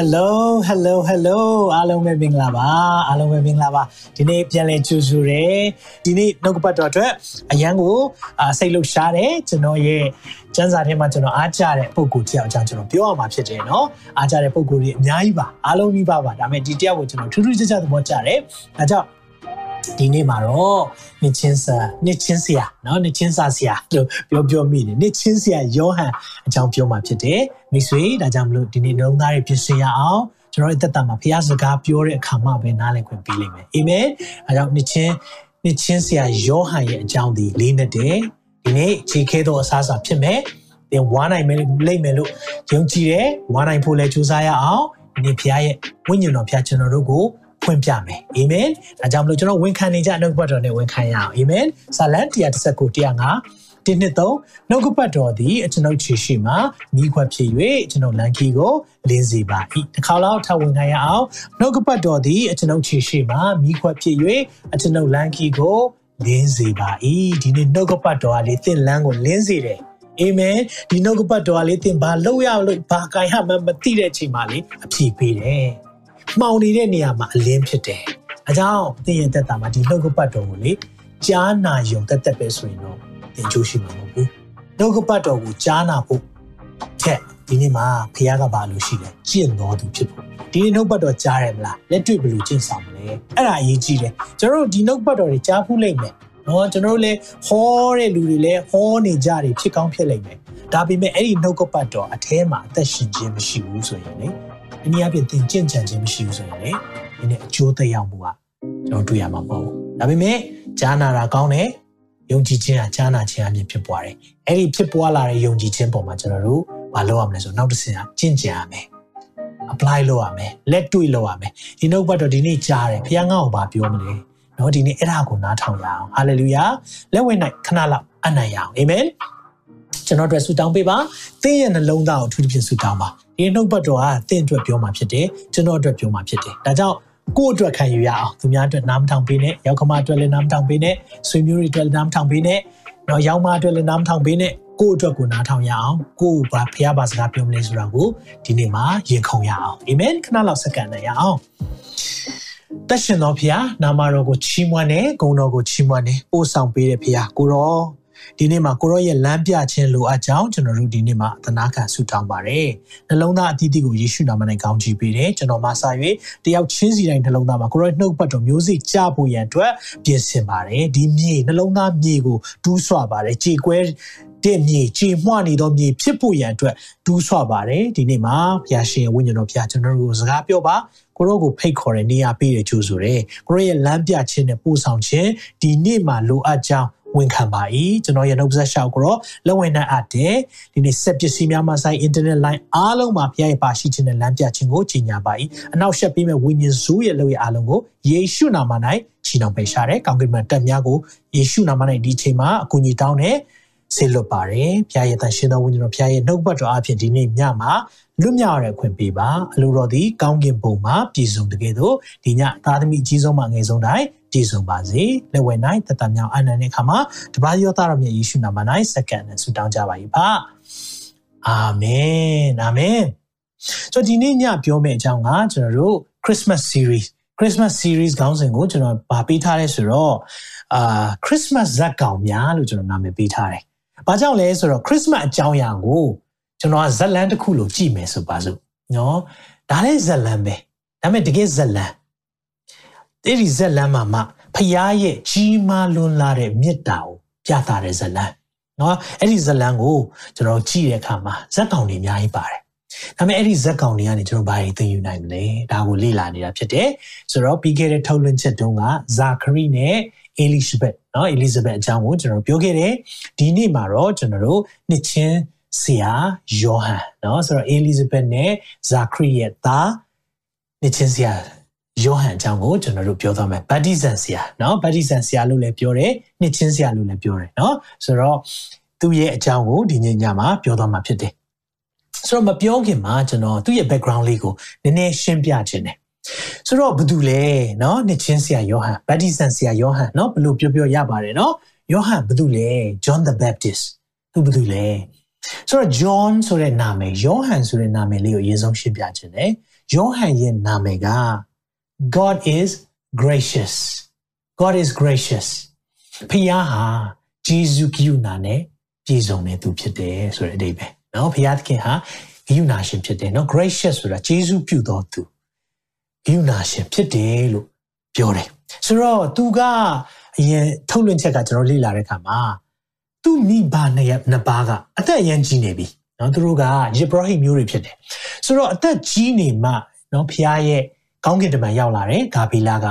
Hello Hello Hello အားလုံးပဲမင်္ဂလာပါအားလုံးပဲမင်္ဂလာပါဒီနေ့ပြန်လည်ကြိုဆိုရယ်ဒီနေ့နှုတ်ကပတ်တော်အတွက်အရန်ကိုစိတ်လှုပ်ရှားတယ်ကျွန်တော်ရဲ့ကျမ်းစာထဲမှာကျွန်တော်အားကြတဲ့ပုံကိုတယောက်အကြောင်းကျွန်တော်ပြောရမှာဖြစ်တယ်เนาะအားကြတဲ့ပုံကိုတွေအများကြီးပါအားလုံးကြီးပါပါဒါပေမဲ့ဒီတယောက်ကိုကျွန်တော်ထူးထူးခြားခြားသဘောကျတယ်ဒါကြောင့်ဒီနေ့မှာတော့နှစ်ချင်းစာနှစ်ချင်းဆရာเนาะနှစ်ချင်းစာဆရာလို့ပြောပြောမိတယ်နှစ်ချင်းဆရာယောဟန်အကြောင်းပြောမှာဖြစ်တယ် မိတ်ဆွေဒါကြောင့်မလို့ဒီနေ့နှလုံးသားတွေပြင်ဆင်ရအောင်ကျွန်တော်ရဲ့သက်တာမှာဘုရားစကားပြောတဲ့အခါမှပဲနားလည်ခွင့်ပေးလိမ့်မယ်အာမင်အဲကြောင့်နှစ်ချင်းနှစ်ချင်းဆရာယောဟန်ရဲ့အကြောင်းဒီလေးနဲ့တည်းဒီနေ့ခြေခဲသောအစားအစာဖြစ်မယ်သင်ဝါနိုင်မယ်လိမ့်မယ်လို့ယုံကြည်တယ်ဝါနိုင်ဖို့လည်းကြိုးစားရအောင်ဒီနေ့ဘုရားရဲ့ဝိညာဉ်တော်ဘုရားကျွန်တော်တို့ကိုဖွင့်ပြမယ်အာမင်ဒါကြောင့်မလို့ကျွန်တော်ဝန်ခံနေကြနှုတ်ဘတ်တော်နဲ့ဝန်ခံရအောင်အာမင်ဇာလန်139 105 ဒီနှစ်သုံးနှုတ်ကပတ်တော်သည်အကျွန်ုပ်ခြေရှိမှမိခွက်ဖြစ်၍ကျွန်ုပ်လန်ခီကိုလင်းစေပါ၏တစ်ခါလောက်ထပ်ဝင်ခံရအောင်နှုတ်ကပတ်တော်သည်အကျွန်ုပ်ခြေရှိမှမိခွက်ဖြစ်၍အကျွန်ုပ်လန်ခီကိုလင်းစေပါ၏ဒီနေ့နှုတ်ကပတ်တော်ကလေသင်လန်းကိုလင်းစေတယ်အာမင်ဒီနှုတ်ကပတ်တော်ကလေသင်ဘာလုပ်ရလို့ဘာကိုင်ဟမှမသိတဲ့အချိန်မှာလေအဖြေပေးတယ်မှောင်နေတဲ့နေရာမှာအလင်းဖြစ်တယ်အကြောင်းသင်ရဲ့သက်တာမှာဒီနှုတ်ကပတ်တော်ကိုလေကြားနာယုံသက်သက်ပဲဆိုရင်တော့ သင်ကြိုးရှိမှာမဟုတ်ဘူးနှုတ်ကပတ်တော်ကိုကြားနာဖို့ထက်ဒီနေ့မှာဖခင်ကဘာလို့ရှိလဲကျင့်တော်သူဖြစ်ဖို့ဒီနေ့နှုတ်ပတ်တော်ကြားရမလားလက်တွေ့ဘယ်လိုကျင့်ဆောင်မလဲအဲ့ဒါအရေးကြီးတယ်ကျွန်တော်တို့ဒီနှုတ်ပတ်တော်တွေကြားဖူးလိုက်မယ်နော်ကျွန်တော်တို့လည်းဟောတဲ့လူတွေလည်းဟောနေကြတယ်ဖြစ်ကောင်းဖြစ်လိမ့်မယ်ဒါပေမဲ့အဲ့ဒီနှုတ်ကပတ်တော်အแทမှာအသက်ရှင်ခြင်းမရှိဘူးဆိုရင်လေအနည်းအားဖြင့်သင်ကျင့်ကြံခြင်းမရှိဘူးဆိုရင်လေဒီနေ့အကျိုးသက်ရောက်မှုကကျွန်တော်တွေ့ရမှာမဟုတ်ဘူးဒါပေမဲ့ကြားနာတာကောင်းတယ် ယုံကြည်ခြင်းဟာကြားနာခြင်းအပြင်ဖြစ်ပွားတယ်။အဲ့ဒီဖြစ်ပွားလာတဲ့ယုံကြည်ခြင်းပေါ်မှာကျွန်တော်တို့မလုပ်ရမလဲဆိုနောက်တစ်ဆင့်ကကျင့်ကြံရမယ်။ apply လုပ်ရမယ်။လက်တွေ့လုပ်ရမယ်။ဒီနောက်ဘက်တော့ဒီနေ့ကြားတယ်။ဘုရားငါ့ကိုဘာပြောမလဲ။နော်ဒီနေ့အဲ့ဒါကိုနားထောင်ရအောင်။ hallelujah ။လက်ဝင်၌ခဏလောက်အနံ့ရအောင်။ amen ။ကျွန်တော်တို့ဆုတောင်းပေးပါ။သင်ရဲ့နှလုံးသားကိုအထူးသဖြင့်ဆုတောင်းပါ။ဒီနှုတ်ဘတ်တော်ကသင်အတွက်ပြောမှာဖြစ်တယ်။ကျွန်တော်အတွက်ပြောမှာဖြစ်တယ်။ဒါကြောင့် ကိုယ့်အတွက်ခံယူရအောင်သူများအတွက်နားမထောင်ပေးနဲ့ရောက်ခမအတွက်လည်းနားမထောင်ပေးနဲ့ဆွေမျိုးတွေအတွက်လည်းနားမထောင်ပေးနဲ့တော့ရောက်မအတွက်လည်းနားမထောင်ပေးနဲ့ကိုယ့်အတွက်ကိုနားထောင်ရအောင်ကိုယ့်ဘာဖះဘာစကားပြောမလဲဆိုတာကိုဒီနေ့မှာရင်ခုန်ရအောင်အာမင်ခဏလောက်စက္ကန့်နဲ့ရအောင်တရှင်တော်ဖះနာမတော်ကိုချီးမွမ်းတယ်ဂုဏ်တော်ကိုချီးမွမ်းတယ်ပို့ဆောင်ပေးတယ်ဖះကိုရော ဒီနေ့မှာကိုရောရဲ့လမ်းပြခြင်းလိုအပ်ကြောင်းကျွန်တော်တို့ဒီနေ့မှာသနာခံဆုတောင်းပါတယ်နှလုံးသားအသီးသီးကိုယေရှုနာမနဲ့ကောင်းချီးပေးတယ်ကျွန်တော်မဆာ၍တယောက်ချင်းစီတိုင်းနှလုံးသားမှာကိုရောနှုတ်ပတ်တော်မျိုးစိကြဖို့ရန်အတွက်ပြင်ဆင်ပါတယ်ဒီမြေနှလုံးသားမြေကိုတူးဆွပါတယ်ကြေကွဲတဲ့မြေကြေမွနေသောမြေဖြစ်ဖို့ရန်အတွက်ဒူးဆွပါတယ်ဒီနေ့မှာဘုရားရှင်ဝိညာဉ်တော်ဘုရားကျွန်တော်တို့ကိုစကားပြောပါကိုရောကိုဖိတ်ခေါ်တဲ့နေရာပေးတဲ့ကြိုးဆိုတယ်ကိုရောရဲ့လမ်းပြခြင်းနဲ့ပို့ဆောင်ခြင်းဒီနေ့မှာလိုအပ်ကြောင်း ဝန်ခံပါ၏ကျွန်တော်ရဲ့နှုတ်ဆက်ရှောက်ကိုတော့လက်ဝင်နဲ့အပ်တယ်ဒီနေ့ဆက်ပစ္စည်းများမှာဆိုင် internet line အားလုံးမှာဖျားရပါရှိခြင်းနဲ့လမ်းပြခြင်းကိုကြီးညာပါ၏အနောက်ရှက်ပေးမဲ့ဝိညာဉ်ဇိုးရဲ့လုပ်ရအားလုံးကိုယေရှုနာမ၌ချီနှောင်ပေးရှာတယ်ကောင်းကင်မှာတက်များကိုယေရှုနာမ၌ဒီချိန်မှာအကူအညီတောင်းတယ်ဆေလွတ်ပါတယ်ဖျားရတဲ့ရှင်တော်ဝိညာဉ်တော်ဖျားရနှုတ်ပတ်တော်အဖြစ်ဒီနေ့ညမှာလွတ်မြောက်ရတဲ့ခွင့်ပေးပါအလိုတော်သည်ကောင်းကင်ဘုံမှာပြည်စုံတကယ်တော့ဒီညသားသမီးအကြီးဆုံးမှငယ်ဆုံးတိုင်း ပြည့်စုံပါစေလက်ဝဲနိုင်တတမြောင်အနန္တနဲ့ခါမှာတပါးရောသားတော်မြတ်ယေရှုနာမ၌စက္ကန့်နဲ့ဆုတောင်းကြပါ၏ပါအာမင်အာမင်ဆိုဒီနေ့ညပြောမယ့်အကြောင်းကကျွန်တော်တို့ Christmas series Christmas series ခေါင်းစဉ်ကိုကျွန်တော်ဗာပေးထားရဲဆိုတော့အာ Christmas ဇက်ကောင်များလို့ကျွန်တော်နာမည်ပေးထားတယ်။ဘာကြောင့်လဲဆိုတော့ Christmas အကြောင်းအရာကိုကျွန်တော်ကဇက်လန်တစ်ခုလို့ကြည့်မယ်ဆိုပါစို့နော်ဒါလည်းဇက်လန်ပဲဒါပေမဲ့တကယ်ဇက်လန် အဲ့ဒီဇက်လန်းမှာမှဖရာရဲ့ကြီးမားလွန်းလာတဲ့မေတ္တာကိုပြသတဲ့ဇက်လန်းနော်အဲ့ဒီဇက်လန်းကိုကျွန်တော်ကြည့်တဲ့အခါမှာဇက်ကောင်တွေအများကြီးပါတယ်ဒါပေမဲ့အဲ့ဒီဇက်ကောင်တွေကနေကျွန်တော်ဘာတွေသိယူနိုင်မလဲဒါကိုလေ့လာနေတာဖြစ်တယ်ဆိုတော့ပြီးခဲ့တဲ့ထုတ်လွှင့်ချက်တုန်းကဇာခရီနဲ့အလိဇဘက်နော်အလိဇဘက်အကြောင်းကိုကျွန်တော်ပြောခဲ့တယ်ဒီနေ့မှာတော့ကျွန်တော်တို့နှစ်ချင်းဆရာယောဟန်နော်ဆိုတော့အလိဇဘက်နဲ့ဇာခရီရဲ့သားနှစ်ချင်းဆရာ ယောဟန်အကြောင်းကိုကျွန်တော်တို့ပြောသွားမယ်ဗတ္တိဇန်ဆရာเนาะဗတ္တိဇန်ဆရာလို့လည်းပြောတယ်နှစ်ချင်းဆရာလို့လည်းပြောတယ်เนาะဆိုတော့သူ့ရဲ့အကြောင်းကိုဒီညညမှာပြောသွားမှာဖြစ်တယ် ဆိုတော့မပြောခင်မှာကျွန်တော်သူ့ရဲ့ background လေးကိုနည်းနည်းရှင်းပြခြင်းတယ်ဆိုတော့ဘာတူလဲเนาะနှစ်ချင်းဆရာယောဟန်ဗတ္တိဇန်ဆရာယောဟန်เนาะဘလို့ပြောပြောရပါတယ်เนาะယောဟန်ဘာတူလဲ John the Baptist သူဘာတူလဲဆိုတော့ John ဆိုတဲ့နာမည်ယောဟန်ဆိုတဲ့နာမည်လေးကိုအရင်ဆုံးရှင်းပြခြင်းတယ်ယောဟန်ရဲ့နာမည်က God is gracious God is gracious ဖခင်ဟာဂျေဇုကရုဏာနဲ့ပြည့်စုံတဲ့သူဖြစ်တယ်ဆိုတဲ့အဓိပ္ပာယ်เนาะဖခင်သခင်ဟာကရုဏာရှင်ဖြစ်တယ်เนาะ gracious ဆိုတာဂျေဇုပြုတော်သူကရုဏာရှင်ဖြစ်တယ်လို့ပြောတယ်ဆိုတော့သူကအရင်ထုတ်လွှင့်ချက်ကကျွန်တော်လေ့လာတဲ့အခါမှာသူ့မိဘနှစ်ယောက်နှစ်ပါးကအသက်အရန်ကြီးနေပြီเนาะသူတို့ကယေဘရဟိမျိုးတွေဖြစ်တယ်ဆိုတော့အသက်ကြီးနေမှเนาะဖခင်ရဲ့ ကောင်းကင်တမန်ရောက်လာတယ်ဂါဘီလာက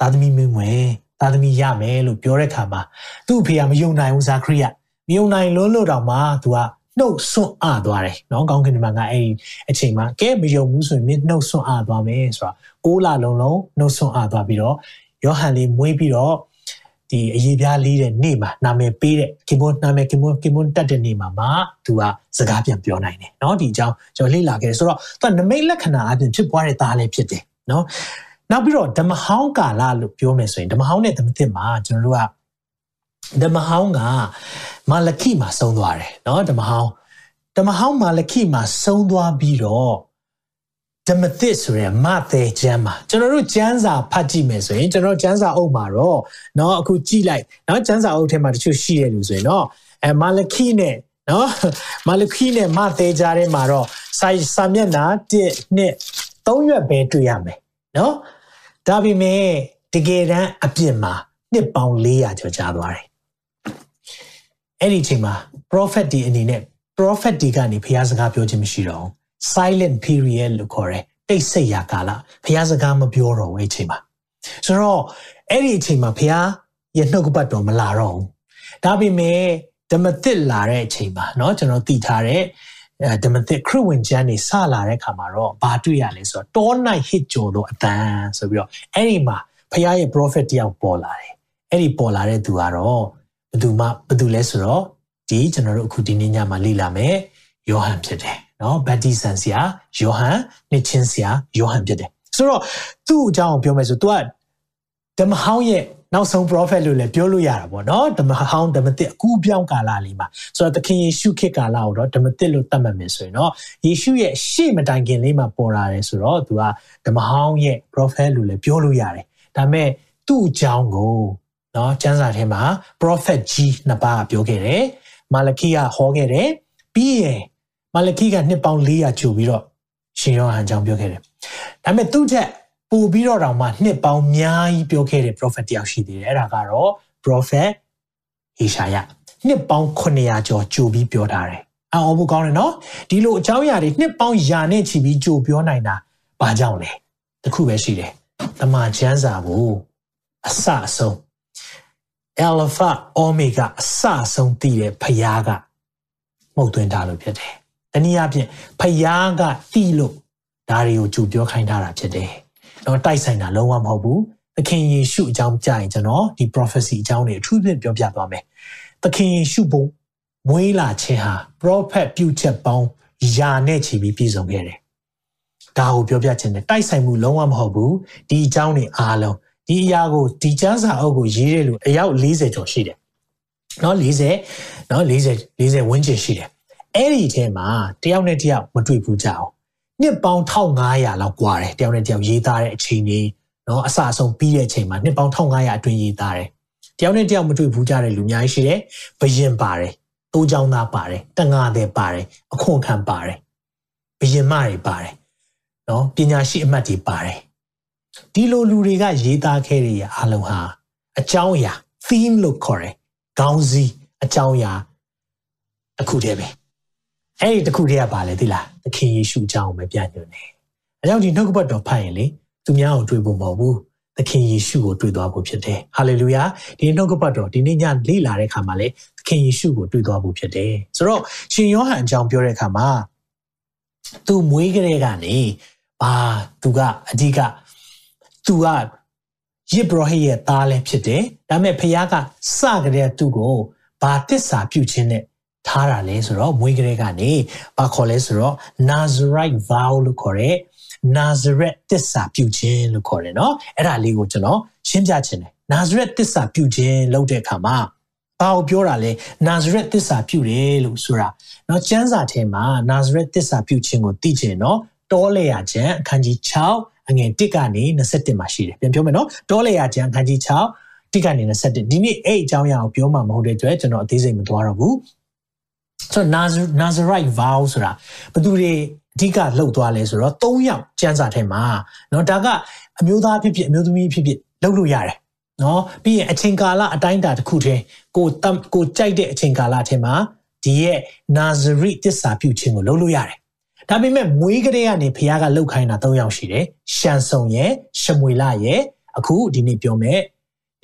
သာသမီမင်းဝင်သာသမီရမယ်လို့ပြောတဲ့အခါမှာသူ့အဖေကမယုံနိုင်ဘူးဇာခရိယမယုံနိုင်လွန်းလို့တောင်မှသူကနှုတ်ဆွန့်အားသွားတယ်နော်ကောင်းကင်တမန်ကအဲ့ဒီအချိန်မှာကဲမယုံဘူးဆိုရင်နှုတ်ဆွန့်အားသွားမယ်ဆိုတာကိုးလလုံးလုံးနှုတ်ဆွန့်အားသွားပြီးတော့ယောဟန်လေးမွေးပြီးတော့ဒီအရေးပြားလေးတဲ့နေ့မှာနာမည်ပေးတဲ့ကင်မွန်နာမည်ကင်မွန်ကင်မွန်တက်တဲ့နေ့မှာမှသူကစကားပြန်ပြောနိုင်တယ်เนาะဒီအကြောင်းကျွန်တော်လေ့လာခဲ့တယ်ဆိုတော့သူကနမိတ်လက္ခဏာအပြင်ဖြစ်ပွားတဲ့သားလေးဖြစ်တယ် เนาะနောက်ပြီးတော့ဓမ္မဟောင်းကာလလို့ပြောမယ်ဆိုရင်ဓမ္မဟောင်းနဲ့ဓမ္မသစ်မှာကျွန်တော်တို့ကဓမ္မဟောင်းကမာလခိမှာဆုံးသွားတယ်เนาะဓမ္မဟောင်းဓမ္မဟောင်းမာလခိမှာဆုံးသွားပြီးတော့ဓမ္မသစ်ဆိုရယ်မသေးကျမ်းမှာကျွန်တော်တို့ကျမ်းစာဖတ်ကြည့်မယ်ဆိုရင်ကျွန်တော်ကျမ်းစာအုပ်မှာတော့เนาะအခုကြည့်လိုက်เนาะကျမ်းစာအုပ်ထဲမှာတချို့ရှိရလို့ဆိုရင်เนาะအဲမာလခိနဲ့နော်မာလခိနဲ့မသေးကြတဲ့မှာတော့စာစာမျက်နှာ1နှ စ်3ရွက်ပဲတွေ့ရမယ်နော်ဒါပေမဲ့တကယ်တမ်းအပြစ်မှာနှစ်ပေါင်း400ကျော်ကြာသွားတယ်အဲ့ဒီအချိန်မှာ prophet ဒီအနေနဲ့ prophet ဒီကနေဖျားစကားပြောခြင်းမရှိတော့ silent period လို့ခေါ်တယ်တိတ်ဆိတ်ရာကာလဖျားစကားမပြောတော့ဘူးအဲ့အချိန်မှာဆိုတော့အဲ့ဒီအချိန်မှာဖျားရဲ့နှုတ်ကပတ်တော်မလာတော့ဘူးဒါပေမဲ့ဓမ္မသစ်လာတဲ့အချိန်မှာเนาะကျွန်တော်သိထားတဲ့ ဓမ္မသစ်ခရစ်ဝင်ကျမ်းနေစလာတဲ့ခါမှာတော့ဘာတွေ့ရလဲဆိုတော့တောနိုင်ဟစ်ကြော်တော့အတန်ဆိုပြီးတော့အဲ့ဒီမှာဖခင်ရဲ့ prophet တယောက်ပေါ်လာတယ်အဲ့ဒီပေါ်လာတဲ့သူကတော့ဘယ်သူမှဘယ်သူလဲဆိုတော့ဒီကျွန်တော်တို့အခုဒီနေ့ညမှာလေ့လာမယ်ယောဟန်ဖြစ်တယ်နော်ဗတ္တိဇန်ဆရာယောဟန်နှစ်ချင်းဆရာယောဟန်ဖြစ်တယ်ဆိုတော့သူ့အကြောင်းပြောမယ်ဆို तू ကဓမ္မဟောင်းရဲ့ နောက်ဆုံး prophet လို့လည်းပြောလို့ရတာပေါ့နော်ဓမ္မဟောင်းဓမ္မသစ်အကူပြောင်းကာလလေးမှာဆိုတော့သခင်ယေရှုခေတ်ကာလကိုတော့ဓမ္မသစ်လို့သတ်မှတ်မယ်ဆိုရင်တော့ယေရှုရဲ့ရှေ့မတိုင်ခင်လေးမှာပေါ်လာတယ်ဆိုတော့သူကဓမ္မဟောင်းရဲ့ prophet လို့လည်းပြောလို့ရတယ်ဒါပေမဲ့သူ့အကြောင်းကိုနော်ကျမ်းစာထဲမှာ prophet ကြီးနှစ်ပါးပြောခဲ့တယ်မာလခိကဟောခဲ့တယ်ပြီးရင်မာလခိကနှစ်ပေါင်း400ကျူပြီးတော့ရှင်ယောဟန်အကြောင်းပြောခဲ့တယ်ဒါပေမဲ့သူ့ထက် ပို့ပြီးတော့တောင်မှနှစ်ပေါင်းများကြီးပြောခဲ့တဲ့ prophet တယောက်ရှိသေးတယ်အဲ့ဒါကတော့ prophet ဟေရှာယနှစ်ပေါင်း900ကျော်ကြိုပြီးပြောထားတယ်အော်ဘုကောင်းတယ်နော်ဒီလိုအကြောင်းအရာတွေနှစ်ပေါင်းယာနဲ့ချီပြီးကြိုပြောနိုင်တာဘာကြောင့်လဲတခုပဲရှိတယ်တမန်ကျမ်းစာကိုအစအဆုံး alpha omega အစအဆုံးတည်တဲ့ဖျားကမှုတ်သွင်းထားလို့ဖြစ်တယ်တနည်းအားဖြင့်ဖျားကတည်လို့ဒါတွေကိုကြိုပြောခိုင်းထားတာဖြစ်တယ် တော့တိုက်ဆိုင်တာလုံးဝမဟုတ်ဘူးသခင်ယေရှုအကြောင်းကြားရင်ကျွန်တော်ဒီ prophecy အကြောင်းတွေအထူးဖြင့်ပြောပြသွားမယ်သခင်ယေရှုဘုံမွေးလာခြင်းဟာ prophet ပြုချက်ပေါင်းယာနဲ့ချီပြီးပြည့်စုံခဲ့တယ်ဒါကိုပြောပြခြင်းနဲ့တိုက်ဆိုင်မှုလုံးဝမဟုတ်ဘူးဒီအကြောင်းတွေအားလုံးဒီအရာကိုဒီကျမ်းစာအုပ်ကိုရေးတဲ့လူအယောက်40ကျော်ရှိတယ်နော်40နော်40 40ဝန်းကျင်ရှိတယ်အဲ့ဒီထဲမှာတယောက်နဲ့တယောက်မတွေ့ဘူးကြအောင် နှစ်ပေါင်း1500လောက်กว่าတယ်တယောက်နဲ့တယောက်ရေးသားတဲ့အချိန်ကြီးเนาะအစအဆုံးပြီးတဲ့အချိန်မှာနှစ်ပေါင်း1500အတွင်းရေးသားတယ်တယောက်နဲ့တယောက်မတွေ့ဘူးကြတဲ့လူအများကြီးရှိတယ်ဘယင်ပါတယ်တိုးချောင်းသားပါတယ်တငါတဲ့ပါတယ်အခွန်ခံပါတယ်ဘယင်မတွေပါတယ်เนาะပညာရှိအမှတ်တွေပါတယ်ဒီလိုလူတွေကရေးသားခဲ့တဲ့အားလုံးဟာအကြောင်းအရာ theme လို့ခေါ်တယ်ခေါင်းစည်းအကြောင်းအရာအခုတည်းပဲ အဲ့ဒီတခုတည်းကပါလေသိလားသခင်ယေရှုအကြောင်းကိုပဲပြညွှန်တယ်အဲကြောင့်ဒီနှုတ်ကပတ်တော်ဖတ်ရင်လေသူများကိုတွေ့ဖို့မဟုတ်ဘူးသခင်ယေရှုကိုတွေ့သွားဖို့ဖြစ်တယ်ဟာလေလုယာဒီနှုတ်ကပတ်တော်ဒီနေ့ညလေ့လာတဲ့အခါမှာလေသခင်ယေရှုကိုတွေ့သွားဖို့ဖြစ်တယ်ဆိုတော့ရှင်ယောဟန်အကြောင်းပြောတဲ့အခါမှာသူမွေးကလေးကနေဘာသူကအဓိကသူကယေဘရဟိရဲ့သားလည်းဖြစ်တယ်ဒါပေမဲ့ဖခင်ကစကြတဲ့သူကိုဘာတစ္ဆာပြုခြင်းနဲ့ ထားတာလဲဆိုတော့မွေးကလေးကနေဘာခေါ်လဲဆိုတော့ Nazarite vow လို့ခေါ်တဲ့ Nazareth တစ္ဆာပြုခြင်းလို့ခေါ်တယ်နော်အဲ့ဒါလေးကိုကျွန်တော်ရှင်းပြချင်တယ် Nazareth တစ္ဆာပြုခြင်းလုပ်တဲ့အခါမှာဘာကိုပြောတာလဲ Nazareth တစ္ဆာပြုတယ်လို့ဆိုတာเนาะကျမ်းစာထဲမှာ Nazareth တစ္ဆာပြုခြင်းကိုသိချင်တော့တောလေရကျမ်းအခန်းကြီး6အငယ်1ကနေ21မှာရှိတယ်ပြန်ပြောမယ်နော်တောလေရကျမ်းအခန်းကြီး6တိကနေ21ဒီနေ့အဲ့အကြောင်းအရာကိုပြောမှာမဟုတ်တဲ့အတွက်ကျွန်တော်အသေးစိတ်မသွားတော့ဘူး ဆိုတော့ Nazarite vow ဆိုတာဘသူတွေအဓိကလှုပ်သွားလဲဆိုတော့၃ယောက်ကျမ်းစာထဲမှာเนาะဒါကအမျိုးသားဖြစ်ဖြစ်အမျိုးသမီးဖြစ်ဖြစ်လှုပ်လို့ရတယ်နော်ပြီးရင်အချိန်ကာလအတိုင်းအတာတစ်ခုတည်းကိုတမ်ကိုကြိုက်တဲ့အချိန်ကာလထဲမှာဒီရဲ့ Nazari တစ္ဆာပြုခြင်းကိုလုပ်လို့ရတယ်။ဒါပေမဲ့မွေးကလေးကနေဖခင်ကလှုပ်ခိုင်းတာ၃ယောက်ရှိတယ်။ရှန်ဆုံရဲ့ရှမွေလရဲ့အခုဒီနေ့ပြောမယ်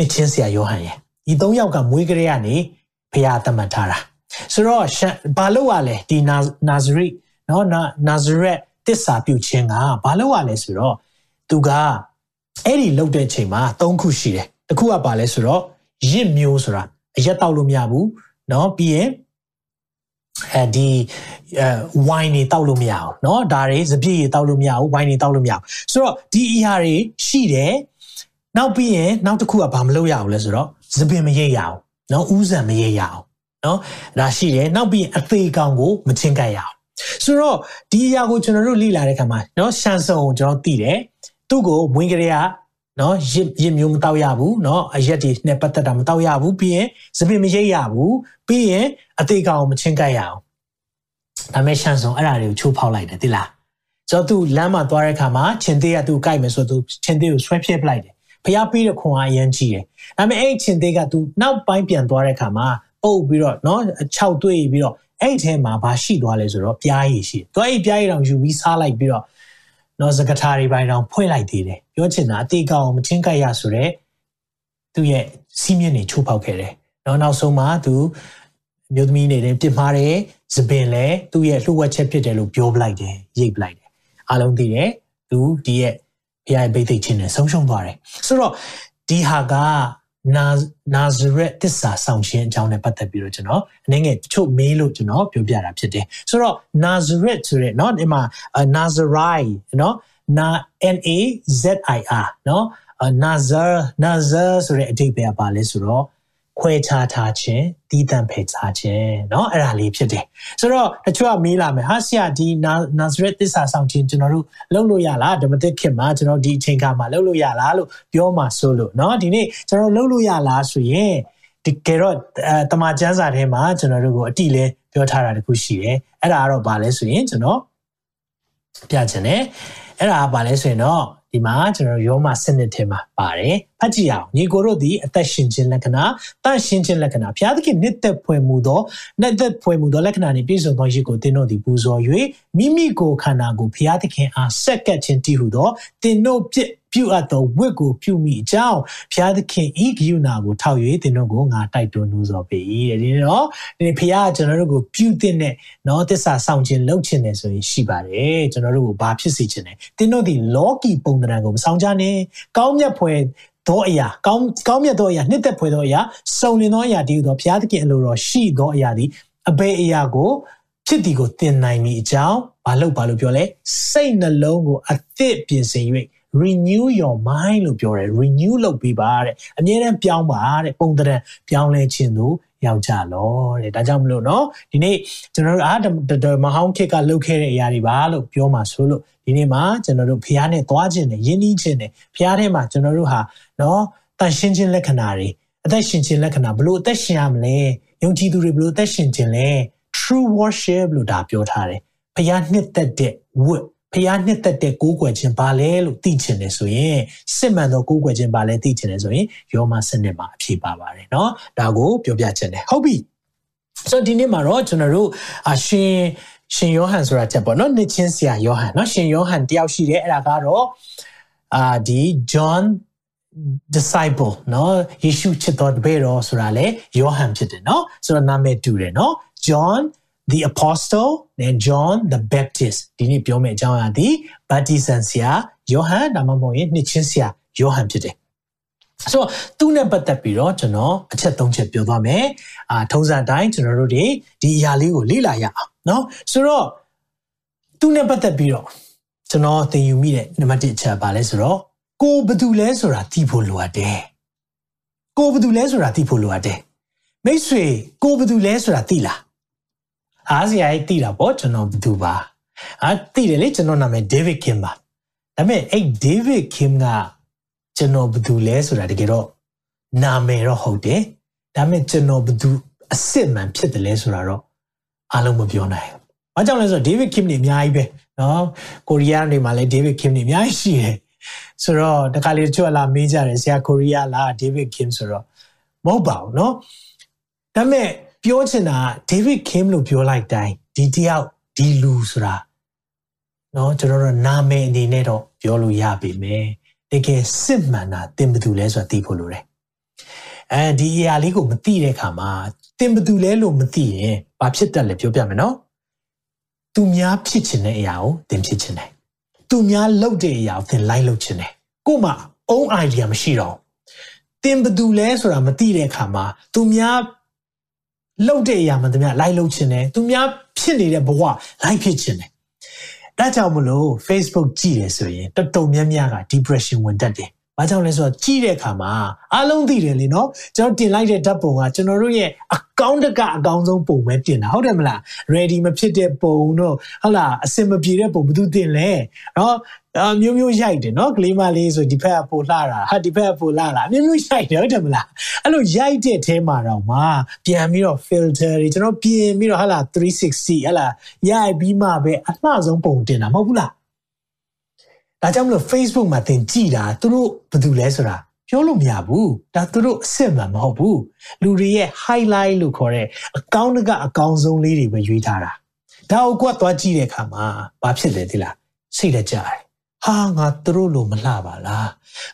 အချင်းဆရာယောဟန်ရဲ့ဒီ၃ယောက်ကမွေးကလေးကနေဖခင်သတ်မှတ်ထားတာ။ ဆိုတော့ဘာလို့ ਆ လဲဒီ Nazari နော် Nazareth တစ္ဆာပြုခြင်းကဘာလို့ ਆ လဲဆိုတော့သူကအဲ့ဒီလှုပ်တဲ့ချိန်မှာ၃ခုရှိတယ်။တစ်ခုကပါလဲဆိုတော့ရစ်မျိုးဆိုတာအရက်တောက်လို့မရဘူးเนาะပြီးရင်အဲဒီအဲဝိုင်းနေတောက်လို့မရအောင်เนาะဒါတွေစပြည့်တွေတောက်လို့မရဘူးဝိုင်းနေတောက်လို့မရအောင်ဆိုတော့ဒီအရာတွေရှိတယ်နောက်ပြီးရင်နောက်တစ်ခုကဘာမလုပ်ရအောင်လဲဆိုတော့စပင်မရိပ်ရအောင်เนาะဥဇံမရိပ်ရအောင် နော်ဒါရှိတယ်နောက်ပြီးအသေးကောင်ကိုမချင်းကပ်ရအောင်ဆိုတော့ဒီအရာကိုကျွန်တော်တို့လေ့လာတဲ့အခါမှာနော်ရှန်ဆုံကိုကျွန်တော်သိတယ်သူ့ကိုမွေးကလေးကနော်ရစ်ရစ်မျိုးမတောက်ရဘူးနော်အရက်တွေနဲ့ပတ်သက်တာမတောက်ရဘူးပြီးရင်စပင်မရိပ်ရဘူးပြီးရင်အသေးကောင်ကိုမချင်းကပ်ရအောင်ဒါမဲ့ရှန်ဆုံအဲ့ဒါတွေကိုချိုးဖောက်လိုက်တယ်သိလားကျွန်တော်သူလမ်းမှာသွားတဲ့အခါမှာချင်းသေးကသူကိုက်မယ်ဆိုတော့သူချင်းသေးကိုဆွဲဖြည့်ပလိုက်တယ်ဖျားပေးတဲ့ခွန်အားအရင်ကြီးတယ်ဒါပေမဲ့အဲ့ချင်းသေးကသူနောက်ပိုင်းပြန်သွားတဲ့အခါမှာ ပုတ်ပြီးတော့နော်6တွေ့ပြီးတော့အဲ့ထဲမှာဘာရှိသွားလဲဆိုတော့ပြားရည်ရှိတယ်သူအဲ့ပြားရည်တောင်ယူပြီးစားလိုက်ပြီးတော့နော်စကထာတွေပိုင်းတော့ဖွင့်လိုက်သေးတယ်ပြောချင်တာအတိတ်ကောင်မချင်းကြိုက်ရဆိုတော့သူ့ရဲ့စီးမြင့်နေချိုးဖောက်ခဲ့တယ်နော်နောက်ဆုံးမှာသူမျိုးသမီးနေတယ်ပြစ်မှားတယ်သပင်လည်းသူ့ရဲ့လှုပ်ဝက်ချက်ဖြစ်တယ်လို့ပြောပလိုက်တယ်ရိပ်ပလိုက်တယ်အားလုံးသိတယ်သူဒီရဲ့ဖခင်ရဲ့ဗိသိက်ချင်းနဲ့ဆုံးရှုံးသွားတယ်ဆိုတော့ဒီဟာက နာနာဇရက်တစ္ဆာဆောင်ခြင်းအကြောင်းနဲ့ပတ်သက်ပြီးတော့ကျွန်တော်အနေငယ်တချို့မေးလို့ကျွန်တော်ပြောပြတာဖြစ်တယ်ဆိုတော့နာဇရက်ဆိုတဲ့เนาะဒီမှာ Nazarite เนาะ na n a z i r เนาะ Nazar Nazar ဆိုတဲ့အဓိပ္ပာယ်ပါလဲဆိုတော့ ခွဲခြားထားခြင်းတည်တံ့ဖယ်ခြားခြင်းเนาะအဲ့ဒါလေးဖြစ်တယ်ဆိုတော့တချို့ကမေးလာမယ်ဟာဆရာဒီ Nazareth သစ္စာဆောင်ခြင်းကျွန်တော်တို့လုပ်လို့ရလားဓမ္မသစ်ခင်မှာကျွန်တော်ဒီအချိန်ခါမှာလုပ်လို့ရလားလို့ပြောမှာဆိုလို့เนาะဒီနေ့ကျွန်တော်လုပ်လို့ရလားဆိုရင်ဒီကေတော့တမန်ကျမ်းစာထဲမှာကျွန်တော်တို့ကိုအတိလဲပြောထားတာတခုရှိတယ်အဲ့ဒါကတော့ဗာလဲဆိုရင်ကျွန်တော်ပြချင်တယ်အဲ့ဒါကဗာလဲဆိုရင်တော့ ဒီမှာကျွန်တော်ယောမစနစ်ထဲမှာပါတယ်ဖတ်ကြည့်အောင်ညီကိုတို့သည်အသက်ရှင်ခြင်းလက္ခဏာတန့်ရှင်ခြင်းလက္ခဏာဘုရားသခင်နှစ်သက်ဖွယ်မှုသောနှစ်သက်ဖွယ်မှုသောလက္ခဏာနှင့်ပြည့်စုံသောရစ်ကိုသင်တို့သည်ပူဇော်၍မိမိကိုခန္ဓာကိုဘုရားသခင်အားဆက်ကပ်ခြင်းတည်ဟုသောသင်တို့ပြစ် ပြုအပ်သောဝတ်ကိုပြုမိအကြောင်းဘုရားသခင်ဤဂိယူနာကိုထောက်၍သင်တို့ကိုငါတိုက်တွန်းနှိုးဆော်ပေ၏တဲ့ဒီတော့ဒီဘုရားကကျွန်တော်တို့ကိုပြုတဲ့နဲ့နော်တစ္ဆာဆောင်ခြင်းလုပ်ခြင်းနဲ့ဆိုရင်ရှိပါတယ်ကျွန်တော်တို့ကိုဘာဖြစ်စေခြင်းလဲသင်တို့ဒီလောကီပုံသဏ္ဍာန်ကိုမဆောင်ကြနဲ့ကောင်းမြတ်ဖွယ်သောအရာကောင်းကောင်းမြတ်သောအရာနှစ်သက်ဖွယ်သောအရာစုံလင်သောအရာဒီဟုသောဘုရားသခင်အလိုတော်ရှိသောအရာဒီအဘယ်အရာကိုဖြစ်ဒီကိုသင်နိုင်မိအကြောင်းဘာလို့ဘာလို့ပြောလဲစိတ်နှလုံးကိုအသစ်ပြင်ဆင်၍ renew your mind လို့ပြောတယ် renew လုပ်ပြီးပါတဲ့အမြဲတမ်းပြောင်းပါတဲ့ပုံတံပြောင်းလဲခြင်းတို့ရောက်ကြလောတဲ့ဒါကြောင့်မလို့เนาะဒီနေ့ကျွန်တော်တို့အာမဟောင်းခစ်ကလှုပ်ခဲ့တဲ့အရာတွေပါလို့ပြောမှာဆိုလို့ဒီနေ့မှာကျွန်တော်တို့ဖះနဲ့သွားခြင်းနဲ့ယဉ်ဤခြင်းနဲ့ဖះထဲမှာကျွန်တော်တို့ဟာเนาะတန်ရှင်းခြင်းလက္ခဏာတွေအသက်ရှင်ခြင်းလက္ခဏာဘလို့အသက်ရှင်ရမလဲယုံကြည်သူတွေဘလို့အသက်ရှင်ခြင်းလဲ true worship လို့ဒါပြောထားတယ်ဖះနှစ်သက်တဲ့ဝတ် ဖျားနှစ်သက်တဲ့ကိုးကွယ်ခြင်းဘာလဲလို့သိချင်တယ်ဆိုရင်စစ်မှန်သောကိုးကွယ်ခြင်းဘာလဲသိချင်တယ်ဆိုရင်ယောမစနစ်မှာအဖြေပါပါတယ်เนาะဒါကိုပြောပြချင်တယ်ဟုတ်ပြီဆိုဒီနေ့မှာတော့ကျွန်တော်တို့အရှင်ရှင်ယောဟန်ဆိုတာချက်ပေါ့เนาะနှစ်ချင်းဆရာယောဟန်เนาะရှင်ယောဟန်တယောက်ရှိတယ်အဲ့ဒါကတော့အာဒီ John disciple เนาะယေရှုချစ်တော်တပည့်တော်ဆိုတာလေယောဟန်ဖြစ်တယ်เนาะဆိုတော့နာမည်တူတယ်เนาะ John the apostle and John the Baptist ဒီနေ့ပြောမယ့်အကြောင်းအရာဒီ baptism ဆရာယောဟန်ဒါမှမဟုတ်ရင်နှစ်ချင်းဆရာယောဟန်ဖြစ်တယ် ဆိုတော့သူ့နဲ့ပတ်သက်ပြီးတော့ကျွန်တော်အချက်၃ချက်ပြောသွားမယ်အာထုံးစံအတိုင်းကျွန်တော်တို့တွေဒီအရာလေးကိုလေ့လာရအောင်เนาะဆိုတော့သူ့နဲ့ပတ်သက်ပြီးတော့ကျွန်တော်သင်ယူမိတဲ့နံပါတ်1အချက်ပါလဲဆိုတော့ကိုဘယ်သူလဲဆိုတာသိဖို့လိုအပ်တယ်ကိုဘယ်သူလဲဆိုတာသိဖို့လိုအပ်တယ်မိတ်ဆွေကိုဘယ်သူလဲဆိုတာသိလား အားစရာကြီးသိတာပေါ့ကျွန်တော်ဘယ်သူပါအာသိတယ်လေကျွန်တော်နာမည် David Kim ပါဒါပေမဲ့အဲ့ David Kim ကကျွန်တော်ဘယ်သူလဲဆိုတာတကယ်တော့နာမည်တော့ဟုတ်တယ်ဒါပေမဲ့ကျွန်တော်ဘယ်သူအစ်စ်မှန်ဖြစ်တယ်လဲဆိုတာတော့အားလုံးမပြောနိုင်ဘူး။ဘာကြောင့်လဲဆိုတော့ David Kim နေအများကြီးပဲနော်ကိုရီးယားနေမှာလည်း David Kim နေအများကြီးရှိတယ်။ဆိုတော့တခါလေတချို့လာမေးကြတယ်ဆရာကိုရီးယားလား David Kim ဆိုတော့မဟုတ်ပါဘူးနော်။ဒါပေမဲ့ ပြောချင်တာ David Kim လို့ပြောလိုက်တိုင်းဒီတယောက်ဒီလူဆိုတာနော်ကျွန်တော်တို့နာမည်အနေနဲ့တော့ပြောလို့ရပြီမယ်တကယ်စစ်မှန်တာတင်ဘသူလဲဆိုတာသိဖို့လိုတယ်အဲဒီအရာလေးကိုမသိတဲ့အခါမှာတင်ဘသူလဲလို့မသိရင်ဘာဖြစ်တတ်လဲပြောပြမယ်နော်သူများဖြစ်ချင်တဲ့အရာကိုသင်ဖြစ်ချင်တယ်သူများလုပ်တဲ့အရာကိုသင်လိုက်လုပ်ချင်တယ်ကို့မှာ own idea မရှိတော့တင်ဘသူလဲဆိုတာမသိတဲ့အခါမှာသူများ လှုပ်တဲ့အရာမှန်သမျှလိုက်လှုပ်ချင်တယ်သူများဖြစ်နေတဲ့ဘဝလိုက်ဖြစ်ချင်တယ်ဒါကြောင့်မလို့ Facebook ကြည့်တယ်ဆိုရင်တော်တော်များများက depression ဝင်တတ်တယ်။ ဘာကြောင့်လဲဆိုတော့ကြည့်တဲ့အခါမှာအားလုံးသိတယ်လေနော်။ကျွန်တော်တင်လိုက်တဲ့ဓာတ်ပုံကကျွန်တော်တို့ရဲ့အကောင့်တကအကောင်းဆုံးပုံပဲတင်တာဟုတ်တယ်မလား ready မဖြစ်တဲ့ပုံတော့ဟုတ်လားအစင်မပြေတဲ့ပုံဘယ်သူတင်လဲ။နော်အမျိုးမျိုးရိုက်တယ်နော်ကလေးမလေးဆိုဒီဘက်ကပိုလှတာဟာဒီဘက်ကပိုလှတာအမျိုးမျိုးရိုက်တယ်ဟုတ်တယ်မလားအဲ့လိုရိုက်တဲ့အထဲမှာတော့မှပြန်ပြီးတော့ filter တွေကျွန်တော်ပြင်ပြီးတော့ဟာလာ360ဟာလာရိုက်ပြီးမှပဲအလှဆုံးပုံတင်တာမဟုတ်ဘူးလား ဒါကြောင့်မလို့ Facebook မှာသင်ကြည့်တာသူတို့ဘာလို့လဲဆိုတာပြောလို့မရဘူးဒါသူတို့အစ်စ်မှမဟုတ်ဘူးလူတွေရဲ့ highlight လို့ခေါ်တဲ့အကောင့်တကအကောင်းဆုံးလေးတွေပဲရွေးထားတာဒါကိုကွက်သွားကြည့်တဲ့အခါမှာဘာဖြစ်လဲသိလားစိတ်လက်ကြတယ်ဟာငါသူတို့လိုမလှပါလား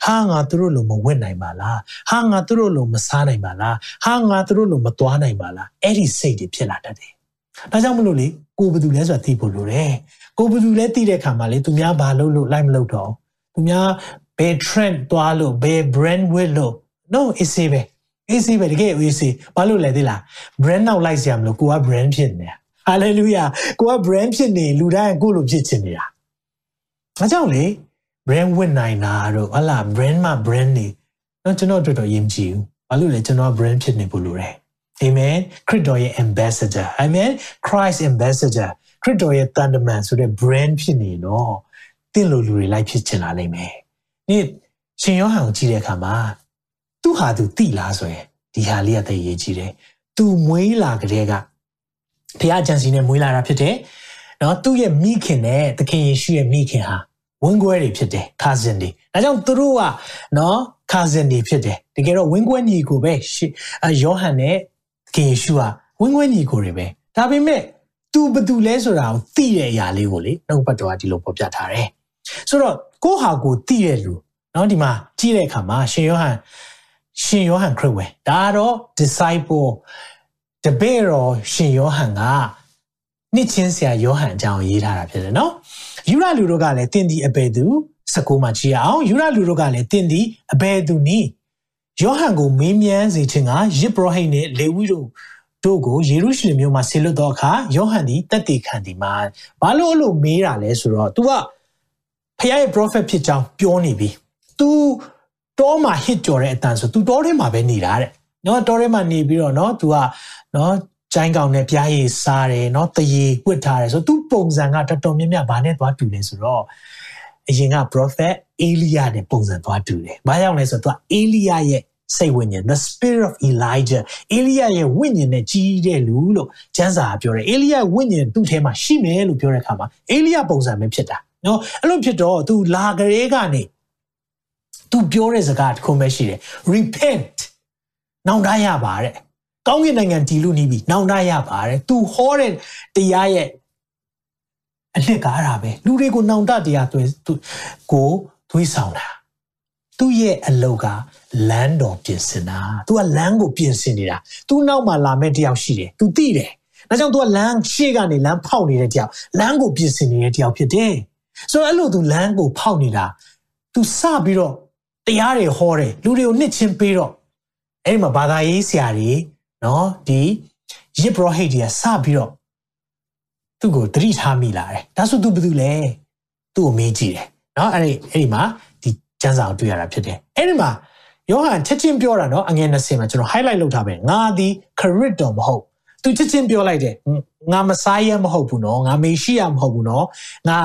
ဟာငါသူတို့လိုမဝတ်နိုင်ပါလားဟာငါသူတို့လိုမစားနိုင်ပါလားဟာငါသူတို့လိုမသွားနိုင်ပါလားအဲ့ဒီစိတ်တွေဖြစ်လာတတ်တယ်ဒါကြောင့်မလို့လေကိုဘယ်သူလဲဆိုတာသိဖို့လိုတယ် ကိုဘယ်သူလဲသိတဲ့အခါမှာလေသူများဘာလုပ်လို့လိုက်မလုပ်တော့သူများဘယ် trend သွားလို့ဘယ် brand ဝတ်လို့ no easy ပဲ easy ပဲတကယ် easy ဘာလို့လဲသိလား brand နောက်လိုက်စရာမလိုကိုက brand ဖြစ်နေတာ hallelujah ကိုက brand ဖြစ်နေလူတိုင်းကိုလိုဖြစ်ချင်နေတာ။ဘာကြောင့်လဲ brand ဝတ်နိုင်တာတော့ဟလာ brand မှာ brand နေတော့ကျွန်တော်တို့တော့ယဉ်ကြည်ဘူး။ဘာလို့လဲကျွန်တော် brand ဖြစ်နေဖို့လိုတယ်။ Amen ခရစ်တော်ရဲ့ ambassador Amen Christ ambassador ခရစ်တော်ရဲ့တန်တမန်ဆိုတဲ့ brand ဖြစ်နေတော့တင့်လိုလူတွေလိုက်ဖြစ်ချင်လာနိုင်မယ်။ဒီရှင်ယောဟန်ကိုကြည့်တဲ့အခါမှာသူ့ဟာသူတိလားဆိုရင်ဒီဟာလေးကတည်းရေးကြည့်တယ်။ तू မွေးလာကြတဲ့ကဘုရားဂျန်စီနဲ့မွေးလာတာဖြစ်တယ်။နော်သူ့ရဲ့မိခင်နဲ့သခင်ယေရှုရဲ့မိခင်ဟာဝင်းကွဲတွေဖြစ်တယ် cousin တွေဒါကြောင့်သူတို့ကနော် cousin တွေဖြစ်တယ်တကယ်တော့ဝင်းကွဲညီကိုပဲယောဟန်နဲ့သခင်ယေရှုကဝင်းကွဲညီကိုတွေပဲဒါပေမဲ့ သူဘသူလဲဆိုတာကိုသိတဲ့အရာလေးကိုလေနှုတ်ပတ်တော်ကဒီလိုပေါ်ပြထားတယ်ဆိုတော့ကိုဟာကိုသိတဲ့လူနော်ဒီမှာကြည့်တဲ့အခါမှာရှင်ယောဟန်ရှင်ယောဟန်ခရစ်ဝင်ဒါတော့ disciple တပည့်တော်ရှင်ယောဟန်ကနှစ်ချင်းဆရာယောဟန်အကြောင်းရေးထားတာဖြစ်တယ်နော်ယူရလူတို့ကလည်းတင်းဒီအဘယ်သူ19မှာကြည့်အောင်ယူရလူတို့ကလည်းတင်းဒီအဘယ်သူနီးယောဟန်ကိုမေးမြန်းစေခြင်းကယစ်ဘရဟိတ်နဲ့လေဝိတို့ တို့ကိုယေရုရှလင်မြို့မှာဆေလွတ်တော့အခါယောဟန်ဒီတက်တည်ခံဒီမှာဘာလို့အဲ့လိုမေးတာလဲဆိုတော့ तू ကဖခင်ရဲ့ prophet ဖြစ်ကြောင်းပြောနေပြီ तू တောမှာဟစ်ကြော်တဲ့အတန်ဆို तू တောထဲမှာပဲနေတာတဲ့နော်တောထဲမှာနေပြီးတော့နော် तू ကနော်ကျိုင်းကောင်နဲ့ပြားရည်စားတယ်နော်တရေဝတ်ထားတယ်ဆို तू ပုံစံကတော်တော်များများဘာနဲ့သွားတူလဲဆိုတော့အရင်က prophet အေလိယနဲ့ပုံစံသွားတူတယ်။ဘာကြောင့်လဲဆိုတော့ तू ကအေလိယရဲ့ စိတ်ဝိညာဉ် the spirit of Elijah Elia ရဲ့ဝိညာဉ်နဲ့ကြီးတဲ့လူလို့ကျမ်းစာပြောတယ်။ Elia ဝိညာဉ်သူ့ထဲမှာရှိမယ်လို့ပြောတဲ့အခါမှာ Elia ပုံစံပဲဖြစ်တာ။နော်အဲ့လိုဖြစ်တော့သူလာကြဲကနေသူပြောတဲ့စကားတစ်ခုပဲရှိတယ် repent နောင်တရပါတဲ့ကောင်းကင်နိုင်ငံတည်လို့နေပြီနောင်တရပါတယ်သူဟောတဲ့တရားရဲ့အနှစ်ကားတာပဲလူတွေကိုနောင်တတရားသွင်းသူကိုသွေးဆောင်တာ သူ့ရဲ့အလုပ်ကလမ်းတော်ပြင်ဆင်တာသူကလမ်းကိုပြင်ဆင်နေတာသူနောက်မှာလာမဲ့တယောက်ရှိတယ်သူသိတယ်ဒါကြောင့်သူကလမ်းရှေ့ကနေလမ်းဖောက်နေတဲ့တယောက်လမ်းကိုပြင်ဆင်နေတဲ့တယောက်ဖြစ်တယ်ဆိုတော့အဲ့လိုသူလမ်းကိုဖောက်နေတာသူစပြီးတော့တရားတွေဟောတယ်လူတွေကိုနှစ်ချင်းပေးတော့အဲ့ဒီမှာဘာသာရေးဆရာတွေနော်ဒီရစ်ဘရဟိတ်တွေကစပြီးတော့သူ့ကိုတတိထားမိလာတယ်ဒါဆိုသူဘာလုပ်လဲသူ့ကိုမေးကြည့်တယ်နော်အဲ့ဒီအဲ့ဒီမှာဒီ ကျမ်းစာကိုတွေ့ရတာဖြစ်တယ်အဲ့ဒီမှာယောဟန်ချက်ချင်းပြောတာနော်အငယ်20မှာကျွန်တော် highlight လုပ်ထားပဲငါသည်ခရစ်တော်မဟုတ်သူချက်ချင်းပြောလိုက်တယ်ငါမဆိုင်ယမဟုတ်ဘူးနော်ငါမေရှိယမဟုတ်ဘူးနော်ငါ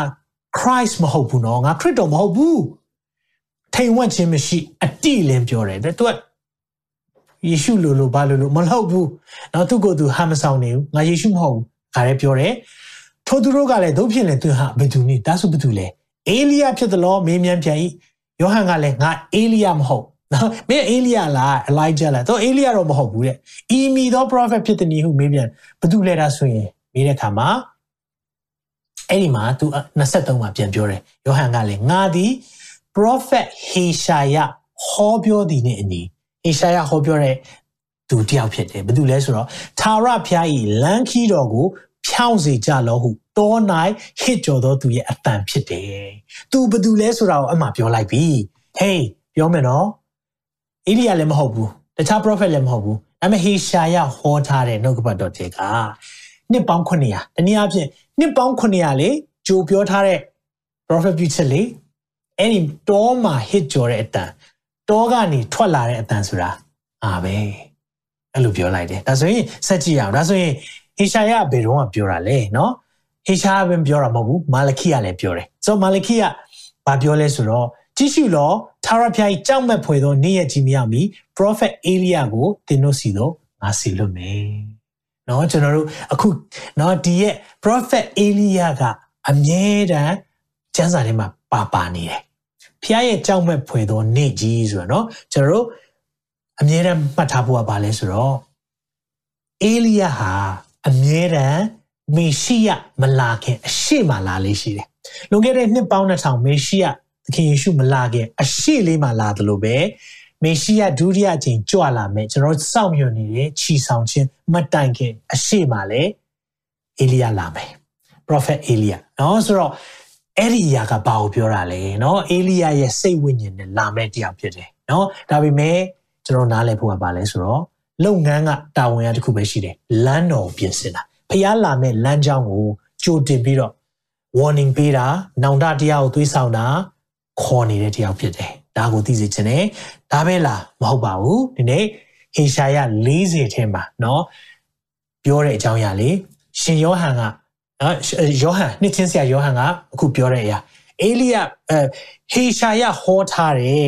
Christ မဟုတ်ဘူးနော်ငါခရစ်တော်မဟုတ်ဘူးထိန်ဝက်ခြင်းမရှိအတိလင်းပြောတယ်သူကယေရှုလိုလိုဘာလိုလိုမဟုတ်ဘူး။နောက်သူ့ကိုယ်သူဟာမဆောင်နေဘူး။ငါယေရှုမဟုတ်ဘူး။ဒါလည်းပြောတယ်။ထိုသူတို့ကလည်းတို့ဖြစ်ရင်သူဟာဘယ်သူနည်းဒါဆိုဘယ်သူလဲ။အေလိယဖြစ်တယ်လို့မေးမြန်းပြန်၏။ ယောဟန်ကလည်းငါအေလိယမဟုတ်။နော်မင်းအေလိယလားအလိုက်ဂျာလား။တော့အေလိယတော့မဟုတ်ဘူးတဲ့။ဤမီသော prophet ဖြစ်တဲ့နည်းဟုမေးပြန်ဘယ်သူလဲဒါဆိုရင်မေးတဲ့အခါမှာအဲ့ဒီမှာသူ23မှာပြန်ပြောတယ်။ယောဟန်ကလည်းငါသည် prophet ဟေရှာယဟောပြောသည်နဲ့အညီအေရှာယဟောပြောတဲ့သူတယောက်ဖြစ်တယ်ဘယ်သူလဲဆိုတော့သာရဖျားဤလမ်းခီးတော်ကို ဖြောင်းစေကြလောဟု တော၌ဟစ်ကြော်သောသူရဲ့အတန်ဖြစ်တယ်သူဘယ်သူလဲဆိုတာကိုအမှပြောလိုက်ပြီဟေးပြောမယ်နော်အေလိယလည်းမဟုတ်ဘူးတခြား prophet လည်းမဟုတ်ဘူးဒါပေမဲ့ဟေရှာယဟောထားတဲ့နှုတ်ကပတ်တော်တွေကနှစ်ပေါင်း900တနည်းအားဖြင့်နှစ်ပေါင်း900လေကြိုပြောထားတဲ့ prophet ပြုချက်လေအဲ့ဒီတောမှာဟစ်ကြော်တဲ့အတန်တောကနေထွက်လာတဲ့အတန်ဆိုတာအာပဲအဲ့လိုပြောလိုက်တယ်ဒါဆိုရင်စက်ကြည့်အောင်ဒါဆိုရင်ဟေရှာယဘယ်တော့မှပြောတာလဲနော်ဟေရှာယ ဟေရှားပဲပြောတာမဟုတ်ဘူးမာလခိကလည်းပြောတယ်ဆိုတော့မာလခိကဘာပြောလဲဆိုတော့ကြည့်ရှုလောသာရပြိုင်ကြောက်မဲ့ဖွယ်သောနေ့ရက်ကြီးမရောက်မီ prophet Elia ကိုသင်တို့စီတော့ငါစီလွတ်မယ်။နော်ကျွန်တော်တို့အခုနော်ဒီရဲ့ prophet Elia ကအမြဲတမ်းကျမ်းစာထဲမှာပါပါနေတယ်။ဖျားရဲ့ကြောက်မဲ့ဖွယ်သောနေ့ကြီးဆိုတော့နော်ကျွန်တော်တို့အမြဲတမ်းမှတ်ထားဖို့ကဘာလဲဆိုတော့ Elia ဟာအမြဲတမ်း မေရှိယမလာခင်အရှိမလာလေးရှိတယ်။လွန်ခဲ့တဲ့နှစ်ပေါင်း2000မေရှိယသခင်ယေရှုမလာခင်အရှိလေးမှာလာတယ်လို့ပဲမေရှိယဒုတိယအချိန်ကြွလာမယ်ကျွန်တော်စောင့်မျှော်နေတဲ့ခြီဆောင်ခြင်းမတိုင်ခင်အရှိမလာအေလိယလာမယ်။ Prophet အေလိယနော်ဆိုတော့အဲ့ဒီအရာကဘာကိုပြောတာလဲနော်အေလိယရဲ့စိတ်ဝိညာဉ်နဲ့လာမဲ့တရားဖြစ်တယ်နော်ဒါပေမဲ့ကျွန်တော်နားလည်ဖို့ကဘာလဲဆိုတော့လုပ်ငန်းကတာဝန်ရတစ်ခုပဲရှိတယ်လမ်းတော်ပြင်ဆင်တာ ဖျားလာမဲ့လမ်းကြောင်းကိုကြိုတင်ပြီးတော့ warning ပေးတာနောင်တတရားကိုသွေးဆောင်တာခေါ်နေတဲ့တရားဖြစ်တယ်ဒါကိုသိစေချင်တယ်ဒါပဲလားမဟုတ်ပါဘူးဒီနေ့ဟေရှာယ40ထဲမှာเนาะပြောတဲ့အကြောင်းအရာလေးရှင်ယောဟန်ကနော်ယောဟန်နှစ်ချင်းဆရာယောဟန်ကအခုပြောတဲ့အရာအေလိယအဲဟေရှာယဟောထားတဲ့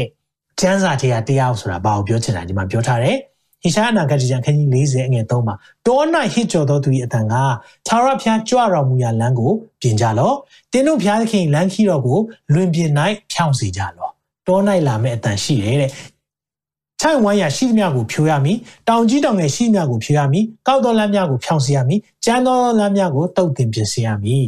ကျမ်းစာတရားတရားဆိုတာဘာကိုပြောချင်တာဒီမှာပြောထားတယ် ဟေရှာယနာဂတိကျမ်းခန်းကြီး40အငယ်3မှာတော၌ဟစ်ကြော်သောသူ၏အတန်ကသာရဖျားကြွတော်မူရာလမ်းကိုပြင်ကြလော့တင်းတို့ဖျားသခင်လမ်းခီတော်ကိုလွင်ပြင်၌ဖြောင်းစေကြလော့တော၌လာမဲ့အတန်ရှိတယ်တဲ့ချိုင်ဝမ်းရရှိသမျှကိုဖြိုရမည်တောင်ကြီးတောင်ငယ်ရှိသမျှကိုဖြိုရမည်ကောက်တော်လမ်းများကိုဖြောင်းစေရမည်ကျမ်းတော်လမ်းများကိုတုတ်တင်ပြင်ဆင်ရမည်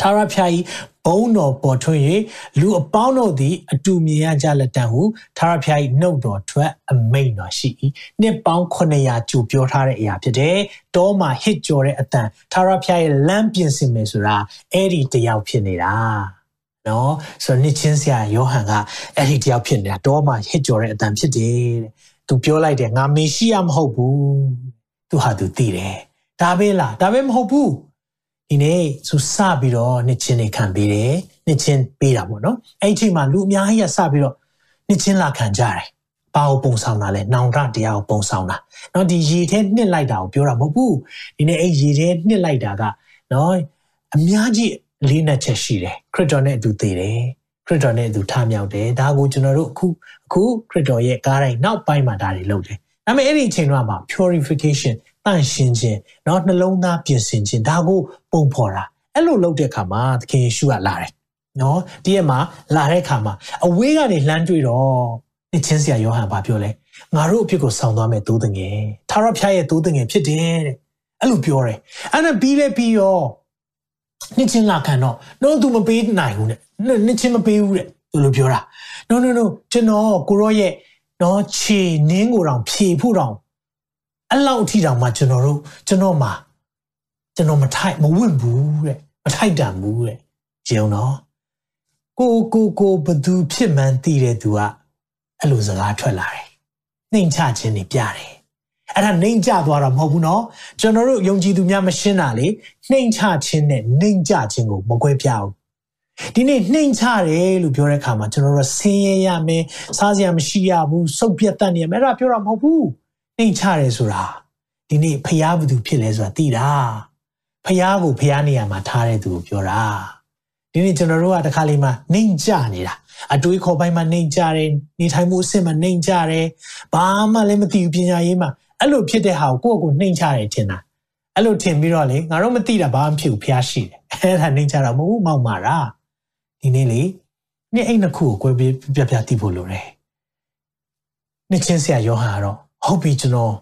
သာရဖျားဤဘုံတော်ပေါ်ထွန်း၍လူအပေါင်းတို့သည်အတူမြင်ရကြလက်တံဟုသာရဖျားဤနှုတ်တော်ထွက်အမိန်တော်ရှိ၏နှစ်ပေါင်း900ကျူပြောထားတဲ့အရာဖြစ်တယ်တောမှာဟစ်ကြော်တဲ့အတန်သာရဖျားရဲ့လမ်းပြင်ဆင်မယ်ဆိုတာအဲ့ဒီတယောက်ဖြစ်နေတာနော်ဆိုတော့နှစ်ချင်းဆရာယောဟန်ကအဲ့ဒီတယောက်ဖြစ်နေတာတောမှာဟစ်ကြော်တဲ့အတန်ဖြစ်တယ်တဲ့သူပြောလိုက်တယ်ငါမေရှိယမဟုတ်ဘူးသူဟာသူသိတယ်ဒါပဲလားဒါပဲမဟုတ်ဘူး ဒီနေ့သူစပြီးတော့နှစ်ချင်းတွေခံပေးတယ်နှစ်ချင်းပေးတာပေါ့နော်အဲ့ဒီချိန်မှာလူအများကြီးကစပြီးတော့နှစ်ချင်းလာခံကြတယ်ဘာကိုပုံဆောင်တာလဲနောင်တတရားကိုပုံဆောင်တာเนาะဒီရေထဲနှစ်လိုက်တာကိုပြောတာမဟုတ်ဘူးဒီနေ့အဲ့ရေထဲနှစ်လိုက်တာကเนาะအများကြီးလေးနက်ချက်ရှိတယ်ခရစ်တော်နဲ့အတူတည်တယ်ခရစ်တော်နဲ့အတူထမြောက်တယ်ဒါကိုကျွန်တော်တို့အခုအခုခရစ်တော်ရဲ့ကားတိုင်းနောက်ပိုင်းမှာဒါတွေလုပ်တယ်ဒါပေမဲ့အဲ့ဒီအချိန်တော့မှာ purification တန့်ရှင်းခြင်းเนาะနှလုံးသားပြင်ဆင်ခြင်းဒါကိုပုံဖော်တာအဲ့လိုလုပ်တဲ့အခါမှာသခင်ယေရှုကလာတယ်နော်ဒီရက်မှာလာတဲ့အခါမှာအဝေးကနေလှမ်းတွေ့တော့နှစ်ချင်းဆရာယောဟန်ဘာပြောလဲငါတို့အဖြစ်ကိုဆောင်သွားမယ်သိုးတငယ်သာရဖျားရဲ့သိုးတငယ်ဖြစ်တယ်တဲ့အဲ့လိုပြောတယ်အဲ့ဒါပြီးလဲပြီးရောနှစ်ချင်းလာခံတော့တော့သူမပေးနိုင်ဘူးတဲ့နှစ်ချင်းမပေးဘူးတဲ့သူလိုပြောတာ no no no ကျွန်တော်ကိုရောရဲ့နော်ခြေနင်းကိုတောင်ဖြေဖို့တောင် အဲ့လောက်အထိတောင်မှကျွန်တော်တို့ကျွန်တော်မှာကျွန်တော်မထိုက်မဝင့်ဘူးတဲ့မထိုက်တန်ဘူးတဲ့ဂျုံတော့ကိုကိုကိုဘသူဖြစ်မှန်းသိတဲ့သူကအဲ့လိုစကားထွက်လာတယ်နှိမ်ချခြင်းနေပြတယ်အဲ့ဒါနှိမ်ချသွားတာမဟုတ်ဘူးနော်ကျွန်တော်တို့ယုံကြည်သူများမရှင်းတာလေနှိမ်ချခြင်းနဲ့နှိမ်ချခြင်းကိုမကွဲပြားဘူးဒီနေ့နှိမ်ချတယ်လို့ပြောတဲ့အခါမှာကျွန်တော်တို့ဆင်းရဲရမယ်စားစရာမရှိရဘူးစုပ်ပြတ်တတ်နေရမယ်အဲ့ဒါပြောတာမဟုတ်ဘူး နှိမ်ချတယ်ဆိုတာဒီနေ့ဖျားဘူးသူဖြစ်လဲဆိုတာသိတာဖျားကိုဖျားနေရမှာထားတဲ့သူကိုပြောတာဒီနေ့ကျွန်တော်တို့ကတခါလေးမှနှိမ်ချနေတာအတွေးခေါ်ပိုင်းမှာနှိမ်ကြတယ်နေထိုင်မှုအဆင့်မှာနှိမ်ကြတယ်ဘာမှလည်းမသိဘူးပညာရေးမှာအဲ့လိုဖြစ်တဲ့ဟာကိုကိုယ့်ကိုနှိမ်ချတယ်ထင်တာအဲ့လိုထင်ပြီးတော့လေငါတို့မသိတာဘာမှဖြစ်ဘူးဖျားရှိတယ်အဲ့ဒါနှိမ်ချတာမဟုတ်ဘူးမောက်မာတာဒီနေ့လေနေ့အိမ်နှစ်ခုကိုကိုယ်ပြပြသိဖို့လိုတယ်နှစ်ချင်းဆရာယောဟန်ကတော့ ဟုတ်ပြီကျွန်တော်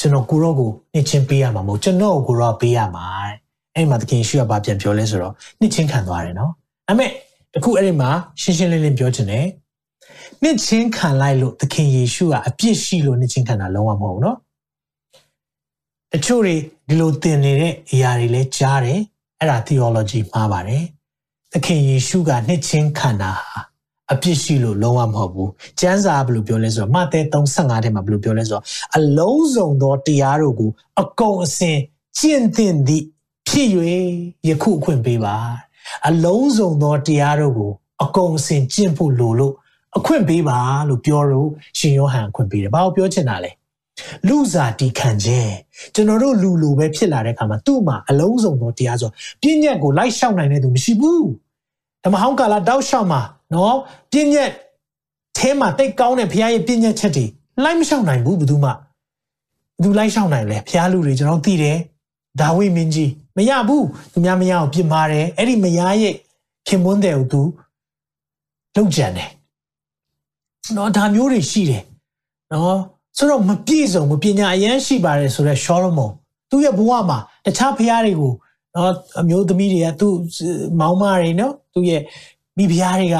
ကျွန်တော်ကိုရောကိုနှစ်ချင်းပေးရမှာမဟုတ်ကျွန်တော်ကိုရောပေးရမှာတဲ့အဲ့မှာသခင်ရှိရပါပြန်ပြောလဲဆိုတော့နှစ်ချင်းခံသွားတယ်နော်ဒါပေမဲ့တခုအဲ့ဒီမှာရှင်းရှင်းလင်းလင်းပြောချင်တယ်နှစ်ချင်းခံလိုက်လို့သခင်ယေရှုကအပြစ်ရှိလို့နှစ်ချင်းခံတာလုံးဝမဟုတ်ဘူးနော်တချို့တွေဒီလိုသင်နေတဲ့အရာတွေလည်းကြားတယ်အဲ့ဒါ theology မှားပါတယ်သခင်ယေရှုကနှစ်ချင်းခံတာဟာ အပြစ်ရှိလို့လုံးဝမဟုတ်ဘူးကျမ်းစာဘယ်လိုပြောလဲဆိုတော့မဿဲ3:55ထဲမှာဘယ်လိုပြောလဲဆိုတော့အလုံးစုံသောတရားတို့ကိုအကုန်အစင်ကျင့်သင်သည့်ဖြစ်၍ယခုအခွင့်ပေးပါအလုံးစုံသောတရားတို့ကိုအကုန်အစင်ကျင့်ဖို့လိုလို့အခွင့်ပေးပါလို့ပြောလို့ရှင်ယောဟန်အခွင့်ပေးတယ်။ဘာကိုပြောချင်တာလဲ။လူစားတီခံခြင်းကျွန်တော်တို့လူလိုပဲဖြစ်လာတဲ့အခါမှာသူ့မှာအလုံးစုံသောတရားဆိုပြည့်ညက်ကိုလိုက်ရှောက်နိုင်တဲ့သူမရှိဘူး။ဓ မ္မဟောင်းကာလတောက်လျှောက်မှာနော်ပြည့်ညက်အဲမှာတိတ်ကောင်းတဲ့ဘုရားရဲ့ပြည့်ညက်ချက်တွေလိုက်မရှောက်နိုင်ဘူးဘယ်သူမှဘယ်သူလိုက်ရှောက်နိုင်လဲဘုရားလူတွေကျွန်တော်သိတယ်ဒါဝိမင်းကြီးမရဘူးသူများမရအောင်ပြစ်မှားတယ်အဲ့ဒီမရရဲ့ခင်မွန်းတယ်ကိုသူလောက်ကြံတယ်နော်ဒါမျိုးတွေရှိတယ်နော်ဆိုတော့မပြည့်စုံမပညာအရန်ရှိပါတယ်ဆိုတော့ရှောလမုန်သူ့ရဲ့ဘဝမှာတခြားဖျားတွေကို နော်အမျိုးသမီးတွေကသူ့မောင်မတွေနော်သူ့ရဲ့မိဖုရားတွေက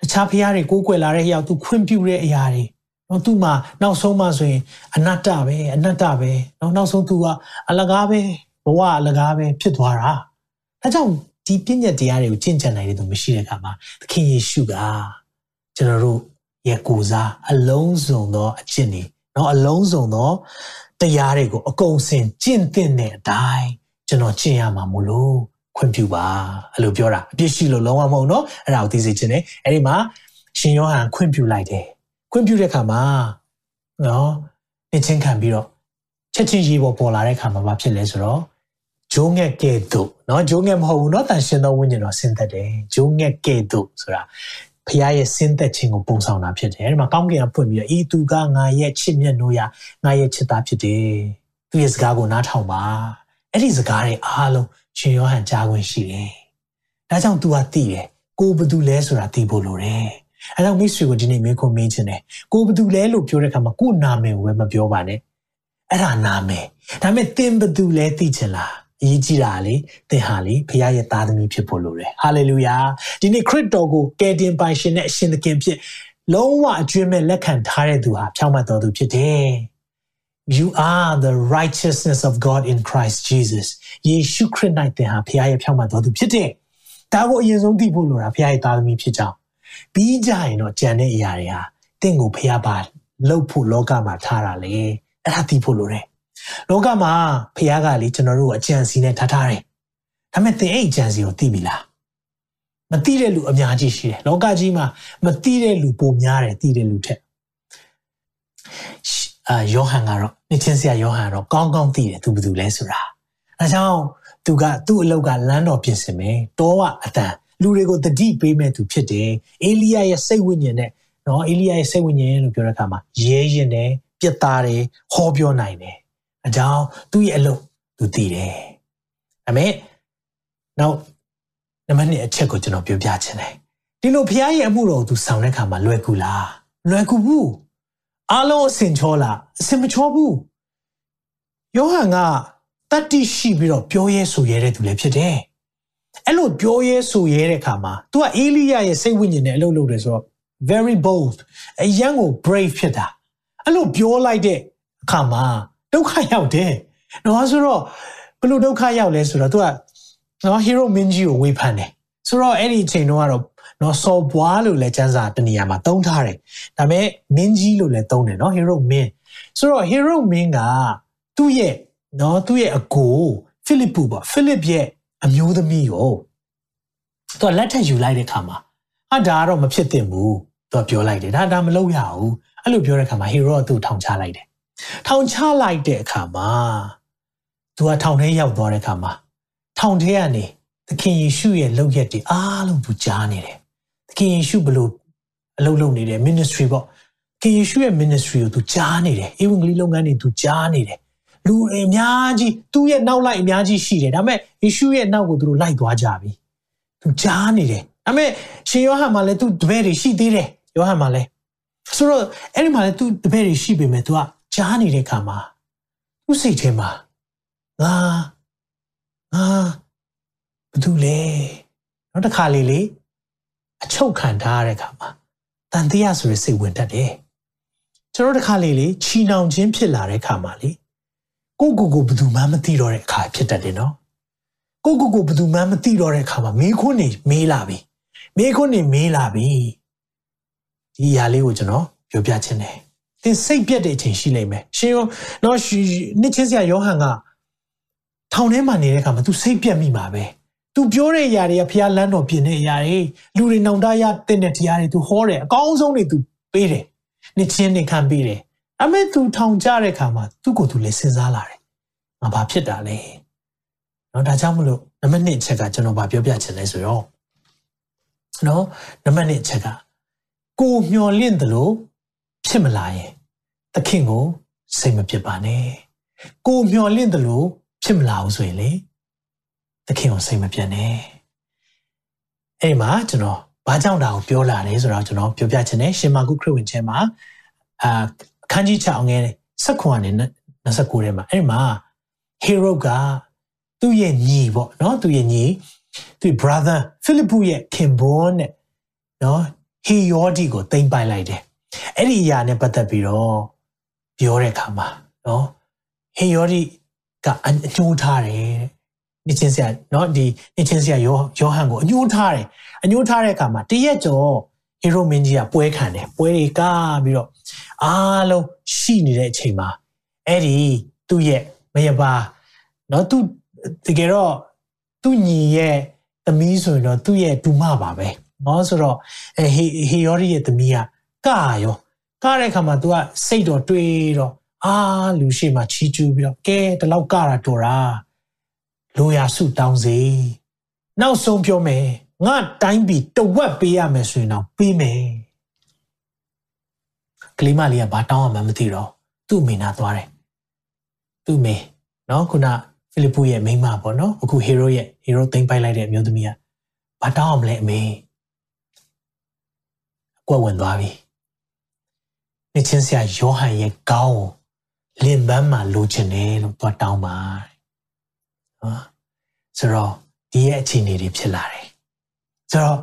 တခြားဖုရားတွေကိုးကွယ်လာတဲ့အရာသူခွင့်ပြုတဲ့အရာတွေနော်သူ့မှာနောက်ဆုံးမှဆိုရင်အနတ္တပဲအနတ္တပဲနော်နောက်ဆုံးသူကအလကားပဲဘဝအလကားပဲဖြစ်သွားတာဒါကြောင့်ဒီပြည့်ညက်တရားတွေကိုကျင့်ကြံနိုင်တဲ့သူမရှိတဲ့အခါမှာသခင်ယေရှုကကျွန်တော်တို့ရဲ့ကိုစားအလုံးစုံသောအကျင့်တွေနော်အလုံးစုံသောတရားတွေကိုအကုန်စင်ကျင့်သင့်တဲ့အတိုင်း ကျွန်တော်ကျင့်ရမှာမို့လို့ခွင့်ပြုပါအဲ့လိုပြောတာအပြစ်ရှိလို့လုံးဝမဟုတ်နော်အဲ့ဒါကိုသိစေချင်တယ်အဲ့ဒီမှာရှင်ယောဟန်ခွင့်ပြုလိုက်တယ်ခွင့်ပြုတဲ့အခါမှာနော်နှင်းချင်းခံပြီးတော့ချက်ချင်းရေပေါ်ပေါ်လာတဲ့အခါမှာဘာဖြစ်လဲဆိုတော့ဂျိုးငက်ကဲ့သို့နော်ဂျိုးငက်မဟုတ်ဘူးနော်တန်ရှင်သောဝိညာဉ်တော်ဆင်းသက်တယ်ဂျိုးငက်ကဲ့သို့ဆိုတာဖခင်ရဲ့ဆင်းသက်ခြင်းကိုပုံဆောင်တာဖြစ်တယ်အဲ့ဒီမှာကောင်းကင်ကဖွင့်ပြီးတော့ဤသူကငါရဲ့ချစ်မြတ်နိုးရငါရဲ့ချစ်သားဖြစ်တယ်သူရဲ့စကားကိုနားထောင်ပါ အဲ့ဒီစကားတွေအားလုံးရှင်ယောဟန်ကြားခွင့်ရှိတယ်ဒါကြောင့် तू ကသိတယ်ကိုဘသူလဲဆိုတာသိဖို့လိုတယ်အဲကြောင့်မိတ်ဆွေကိုဒီနေ့မင်းကိုမေးချင်တယ်ကိုဘသူလဲလို့ပြောတဲ့အခါမှာကို့နာမည်ကိုပဲမပြောပါနဲ့အဲ့ဒါနာမည်ဒါပေမဲ့သင်ဘသူလဲသိချင်လားအရေးကြီးတာလေသင်ဟာလေဖခင်ရဲ့သားသမီးဖြစ်ဖို့လိုတယ်ဟာလေလုယာဒီနေ့ခရစ်တော်ကိုကယ်တင်ပိုင်ရှင်နဲ့အရှင်သခင်ဖြစ်လုံးဝအကျွမ်းမဲ့လက်ခံထားတဲ့သူဟာဖြောင့်မတ်တော်သူဖြစ်တယ် You are the righteousness of God in Christ Jesus ယေရှုခရစ်၌သင်ဟာဖခင်ရဲ့ဖြောင့်မတ်တော်သူဖြစ်တယ်ဒါကိုအရင်ဆုံးသိဖို့လိုတာဖခင်ရဲ့သားသမီးဖြစ်ကြောင်းပြီးကြရင်တော့ကြံတဲ့အရာတွေဟာတင့်ကိုဖခင်ပါလှုပ်ဖို့လောကမှာထားတာလေအဲ့ဒါသိဖို့လိုတယ်လောကမှာဖခင်ကလေကျွန်တော်တို့အကြံစီနဲ့ထားထားတယ်ဒါပေမဲ့သင်အဲ့အကြံစီကိုသိပြီလားမသိတဲ့လူအများကြီးရှိတယ်လောကကြီးမှာမသိတဲ့လူပိုများတယ်သိတဲ့လူထက်အာယောဟန်ကတော့ နှစ်ချင်းဆရာယောဟန်ကတော့ကောင်းကောင်းသိတယ်သူဘယ်သူလဲဆိုတာအဲကြောင့်သူကသူ့အလုပ်ကလမ်းတော်ပြင်ဆင်မယ်တောကအတန်လူတွေကိုတတိပေးမဲ့သူဖြစ်တယ်အေလိယရဲ့စိတ်ဝိညာဉ်နဲ့နော်အေလိယရဲ့စိတ်ဝိညာဉ်လို့ပြောတဲ့အခါမှာရဲရင်တယ်ပြတ်သားတယ်ဟောပြောနိုင်တယ်အကြောင်းသူ့ရဲ့အလုပ်သူသိတယ်ဒါပေမဲ့နောက်နံပါတ်1အချက်ကိုကျွန်တော်ပြောပြချင်တယ်ဒီလိုဖခင်ရဲ့အမှုတော်ကိုသူဆောင်တဲ့အခါမှာလွယ်ကူလားလွယ်ကူဘူး အားလုံးအစင်ချောလားအစင်မချောဘူးယောဟန်ကတတ္တိရှိပြီးတော့ပြောရဲဆိုရဲတဲ့သူလည်းဖြစ်တယ်အဲ့လိုပြောရဲဆိုရဲတဲ့အခါမှာ तू ကအေလိယရဲ့စိတ်ဝိညာဉ်နဲ့အလုပ်လုပ်တယ်ဆိုတော့ very bold အရန်ကို brave ဖြစ်တာအဲ့လိုပြောလိုက်တဲ့အခါမှာဒုက္ခရောက်တယ်။နော်ဆိုတော့ဘလို့ဒုက္ခရောက်လဲဆိုတော့ तू ကနော် hero မင်းကြီးကိုဝေဖန်တယ်ဆိုတော့အဲ့ဒီအချိန်တုန်းကတော့ နော်စော်ဘွားလို့လည်းကျန်းစာတနေရာမှာသုံးထားတယ်ဒါပေမဲ့မင်းကြီးလို့လည်းသုံးတယ်နော် hero မင်းဆိုတော့ hero မင်းကသူ့ရဲ့နော်သူ့ရဲ့အကိုဖိလစ်ပူပေါ့ဖိလစ်ရဲ့အမျိုးသမီးကိုသူကလက်ထပ်ယူလိုက်တဲ့ခါမှာဟာဒါကတော့မဖြစ်သင့်ဘူးသူကပြောလိုက်တယ်ဒါဒါမလုပ်ရဘူးအဲ့လိုပြောတဲ့ခါမှာ hero ကသူ့ထောင်ချလိုက်တယ်ထောင်ချလိုက်တဲ့အခါမှာသူကထောင်ထဲရောက်သွားတဲ့အခါမှာထောင်ထဲကနေသခင်ယေရှုရဲ့လုပ်ရက်တွေအားလုံးသူကြားနေတယ် သခင်ယေရှုဘလို့အလုပ်လုပ်နေတယ် ministry ပေါ့သခင်ယေရှုရဲ့ ministry ကိုသူကြားနေတယ်ဧဝံဂေလိလုပ်ငန်းတွေသူကြားနေတယ်လူအများကြီးသူ့ရဲ့နောက်လိုက်အများကြီးရှိတယ်ဒါပေမဲ့ယေရှုရဲ့နောက်ကိုသူတို့လိုက်သွားကြပြီသူကြားနေတယ်ဒါပေမဲ့ရှင်ယောဟန်မှာလည်းသူတပည့်တွေရှိသေးတယ်ယောဟန်မှာလည်းဆိုတော့အဲ့ဒီမှာလည်းသူတပည့်တွေရှိပေမဲ့သူကကြားနေတဲ့ခါမှာသူ့စိတ်ထဲမှာငါငါဘာတူလဲနောက်တစ်ခါလေးလေ အချုပ်ခံထားရတဲ့ခါမှာတန်တရားဆိုတဲ့စိတ်ဝင်တတ်တယ်ကျွန်တော်တစ်ခါလေးလေချီနှောင်ခြင်းဖြစ်လာတဲ့ခါမှာလေကိုကိုကိုဘယ်သူမှမသိတော့တဲ့အခါဖြစ်တတ်တယ်နော်ကိုကိုကိုဘယ်သူမှမသိတော့တဲ့အခါမှာမေးခွန်းနေမေးလာပြီမေးခွန်းနေမေးလာပြီဒီຢာလေးကိုကျွန်တော်ပြောပြခြင်းတယ်သင်စိတ်ပြတ်တဲ့အချိန်ရှိလိမ့်မယ်ရှင်ရောနော်နှစ်ချင်းစရာယောဟန်ကထောင်ထဲမှာနေတဲ့အခါမှာ तू စိတ်ပြတ်မိမှာပဲ။ သူပြောတဲ့အရာတွေကဖျားလန်းတော်ပြင်တဲ့အရာတွေလူတွေနောင်တရတဲ့တဲ့တရားတွေသူဟောတယ်အကောင်းဆုံးတွေသူပေးတယ်နှစ်ချင်းနေခံပေးတယ်အမေသူထောင်ကြတဲ့ခါမှာသူ့ကိုယ်သူလည်းစဉ်းစားလာတယ်ငါဘာဖြစ်တာလဲเนาะဒါကြောင့်မလို့နံပါတ်1ချက်ကကျွန်တော်ဗာပြောပြချင်လဲဆိုတော့เนาะနံပါတ်1ချက်ကကိုမျော်လင့်သလိုဖြစ်မလာရင်သခင်ကိုစိတ်မပစ်ပါနဲ့ကိုမျော်လင့်သလိုဖြစ်မလာဘူးဆိုရင်လေ သခင်ကိုစိတ်မပြတ်နဲ့အဲ့မှာကျွန်တော်ဘာကြောင့်ဒါကိုပြောလာလဲဆိုတော့ကျွန်တော်ပြောပြချင်တယ်ရှင်မာကုခရစ်ဝင်ကျမ်းမှာအာအခန်းကြီး6အောင်ငယ်16ကနေ29ထဲမှာအဲ့မှာ hero ကသူ့ရဲ့ညီပေါ့နော်သူ့ရဲ့ညီသူ့ brother ဖိလိပ္ပုရဲ့ခင်ဘွန်းနဲ့နော်ဟီယောဒီကိုတင်ပိုင်လိုက်တယ်အဲ့ဒီအရာနဲ့ပတ်သက်ပြီးတော့ပြောတဲ့အခါမှာနော်ဟီယောဒီကအညှိုးထားတယ် နေချင်းဆရာနော်ဒီနေချင်းဆရာယောယောဟန်ကိုအညှိုးထားတယ်အညှိုးထားတဲ့အခါမှာတရက်ကျော်ဟီရိုမင်းကြီးကပွဲခံတယ်ပွဲတွေကပြီးတော့အားလုံးရှိနေတဲ့အချိန်မှာအဲ့ဒီသူ့ရဲ့မယပါနော်သူတကယ်တော့သူ့ညီရဲ့သမီးဆိုရင်တော့သူ့ရဲ့ဒူမပါပဲနော်ဆိုတော့အဲဟီယောရီရဲ့သမီးကကရောကတဲ့အခါမှာ तू ကစိတ်တော်တွေးတော့အာလူရှိမှချီးကျူးပြီးတော့ကဲဒီလောက်ကတာတော်တာ လိုရာစုတောင်းစေနောက်ဆုံးပြောမယ်ငါတိုင်းပြည်တဝက်ပေးရမယ်ဆိုရင်တော့ပေးမယ်ကလေးမလေးကဘာတောင်းရမှမသိတော့သူ့မိနာသွားတယ်သူ့မိနော်ခုနဖိလိပ္ပုရဲ့မိန်းမပေါ့နော်အခုဟီရိုရဲ့ဟီရိုသိမ့်ပိုက်လိုက်တဲ့အမျိုးသမီးကဘာတောင်းအောင်လဲအမေအကွက်ဝင်သွားပြီနေချင်းဆရာယောဟန်ရဲ့ကောင်းကိုလင်ပန်းမှာလိုချင်တယ်လို့သွားတောင်းပါ နော်ဆိုတော့ဒီရဲ့အခြေအနေတွေဖြစ်လာတယ်ဆိုတော့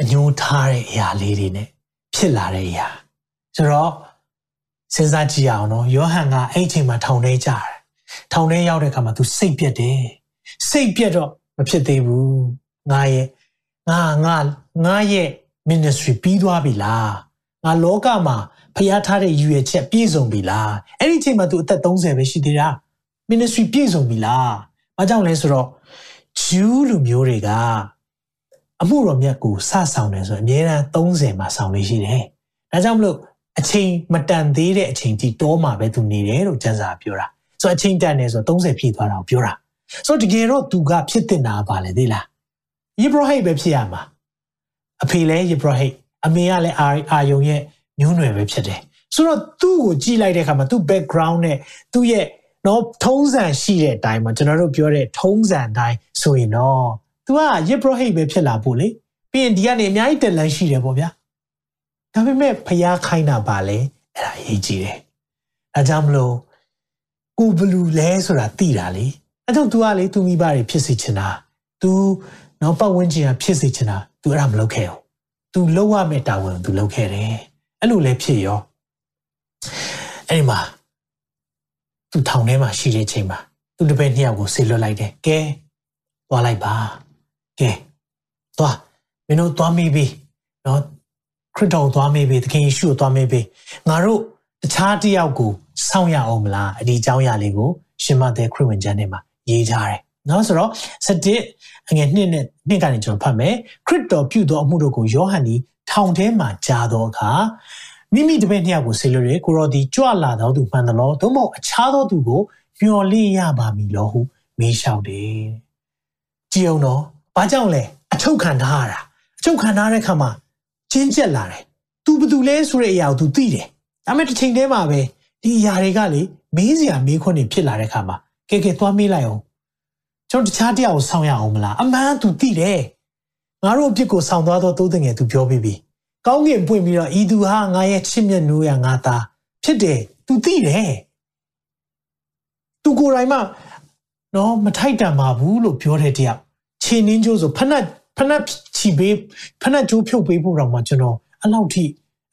အညှိုးထားတဲ့အရာလေးတွေနဲ့ဖြစ်လာတဲ့အရာဆိုတော့စဉ်းစားကြည့်အောင်နော်ယောဟန်ကအဲ့အချိန်မှာထောင်ထဲကြတယ်ထောင်ထဲရောက်တဲ့အခါမှာ तू စိတ်ပြက်တယ်စိတ်ပြက်တော့မဖြစ်သေးဘူးငါရဲ့ငါငါငါရဲ့ ministry ပြီးသွားပြီလားငါလောကမှာဖျားထားတဲ့ရည်ရွယ်ချက်ပြည့်စုံပြီလားအဲ့ဒီအချိန်မှာ तू အသက်30ပဲရှိသေးတာ ministry ပြည့်စုံပြီလားဘာကြောင့်လဲဆိုတော့ဂျူးလူမျိုးတွေကအမှုတော်မြတ်ကိုစဆောင်တယ်ဆိုရင်အများအား30မှာဆောင်လို့ရှိတယ်ဒါကြောင့်မလို့အချိန်မတန်သေးတဲ့အချိန်ကြီးတောမှာပဲသူနေတယ်လို့ကျမ်းစာပြောတာဆိုတော့အချိန်တန်တယ်ဆိုတော့30ပြည့်သွားတာကိုပြောတာဆိုတော့တကယ်တော့သူကဖြစ်တင်တာပါလေသိလားယေဘရဟိတ်ပဲဖြစ်ရမှာအဖေလည်းယေဘရဟိတ်အမေကလည်းအာအာယုံရဲ့မျိုးနွယ်ပဲဖြစ်တယ်ဆိုတော့သူ့ကိုကြည့်လိုက်တဲ့အခါမှာသူ့ background နဲ့သူ့ရဲ့ နော်ထုံးစံရှိတဲ့အတိုင်းမှာကျွန်တော်တို့ပြောတဲ့ထုံးစံအတိုင်းဆိုရင်တော့ तू ကယေဘရဟိတ်ပဲဖြစ်လာဖို့လေပြီးရင်ဒီကနေအများကြီးတက်လန်းရှိတယ်ပေါ့ဗျာဒါပေမဲ့ဖျားခိုင်းတာပါလေအဲ့ဒါအရေးကြီးတယ်အဲကြောင့်မလို့ကိုဘလူလဲဆိုတာသိတာလေအဲကြောင့် तू ကလေ तू မိဘတွေဖြစ်စေချင်တာ तू နော်ပတ်ဝန်းကျင်ကဖြစ်စေချင်တာ तू အဲ့ဒါမလုပ်ခဲ့ဘူး तू လုပ်ရမယ့်တာဝန် तू လုပ်ခဲ့တယ်အဲ့လိုလဲဖြစ်ရောအဲ့ဒီမှာ သူထောင်ထဲမှာရှိတဲ့အချိန်မှာသူတပည့်နှစ်ယောက်ကိုဆေလွတ်လိုက်တယ်ကဲသွားလိုက်ပါကဲသွားမင်းတို့သွားမိပြီနော်ခရစ်တော်သွားမိပြီသခင်ယေရှုကိုသွားမိပြီငါတို့တခြားတယောက်ကိုစောင့်ရအောင်မလားအဒီအကြောင်းအရာလေးကိုရှင်မသက်ခရစ်ဝင်ကျမ်းထဲမှာရေးထားတယ်နော်ဆိုတော့စတစ်အငယ်နှစ်နဲ့နှစ်ကနေကျွန်တော်ဖတ်မယ်ခရစ်တော်ပြုသောအမှုတို့ကိုယောဟန်ဒီထောင်ထဲမှာကြားသောအခါ မိမိတပည့်နှစ်ယောက်ကိုဆေလွတ်ရကိုရောဒီကြွလာတော်သူမှန်တယ်လို့သို့မဟုတ်အခြားသောသူကိုမျော်လင့်ရပါမည်လို့ဟုမေးလျှောက်တယ်ကြည်အောင်တော့ဘာကြောင့်လဲအချုပ်ခံထားရတာအချုပ်ခံထားတဲ့ခါမှာချင်းကျက်လာတယ်သူဘသူလဲ ဆိုတဲ့အရာကိုသူသိတယ်ဒါပေမဲ့တစ်ချိန်တည်းမှာပဲဒီအရာတွေကလေမေးစရာမေးခွန်းတွေဖြစ်လာတဲ့ခါမှာကဲကဲသွားမေးလိုက်အောင်ကျွန်တော်တခြားတရားကိုဆောင်းရအောင်မလားအမှန်သူသိတယ်ငါတို့အပြစ်ကိုဆောင်းသွားသောသိုးတဲ့ငယ်သူပြောပြီးပြီ ကောင်းကင်ပွင့်ပြီးတော့ဤသူဟာငါရဲ့ချစ်မြတ်နိုးရငါသားဖြစ်တယ်သူသိတယ်သူကိုယ်တိုင်မှနော်မထိုက်တန်ပါဘူးလို့ပြောတဲ့တရားခြေနှင်းကျိုးဆိုဖက်နှက်ဖက်နှက်ချီပေးဖက်နှက်ကျိုးဖြုတ်ပေးဖို့တော့မှကျွန်တော်အဲ့လောက်ထိ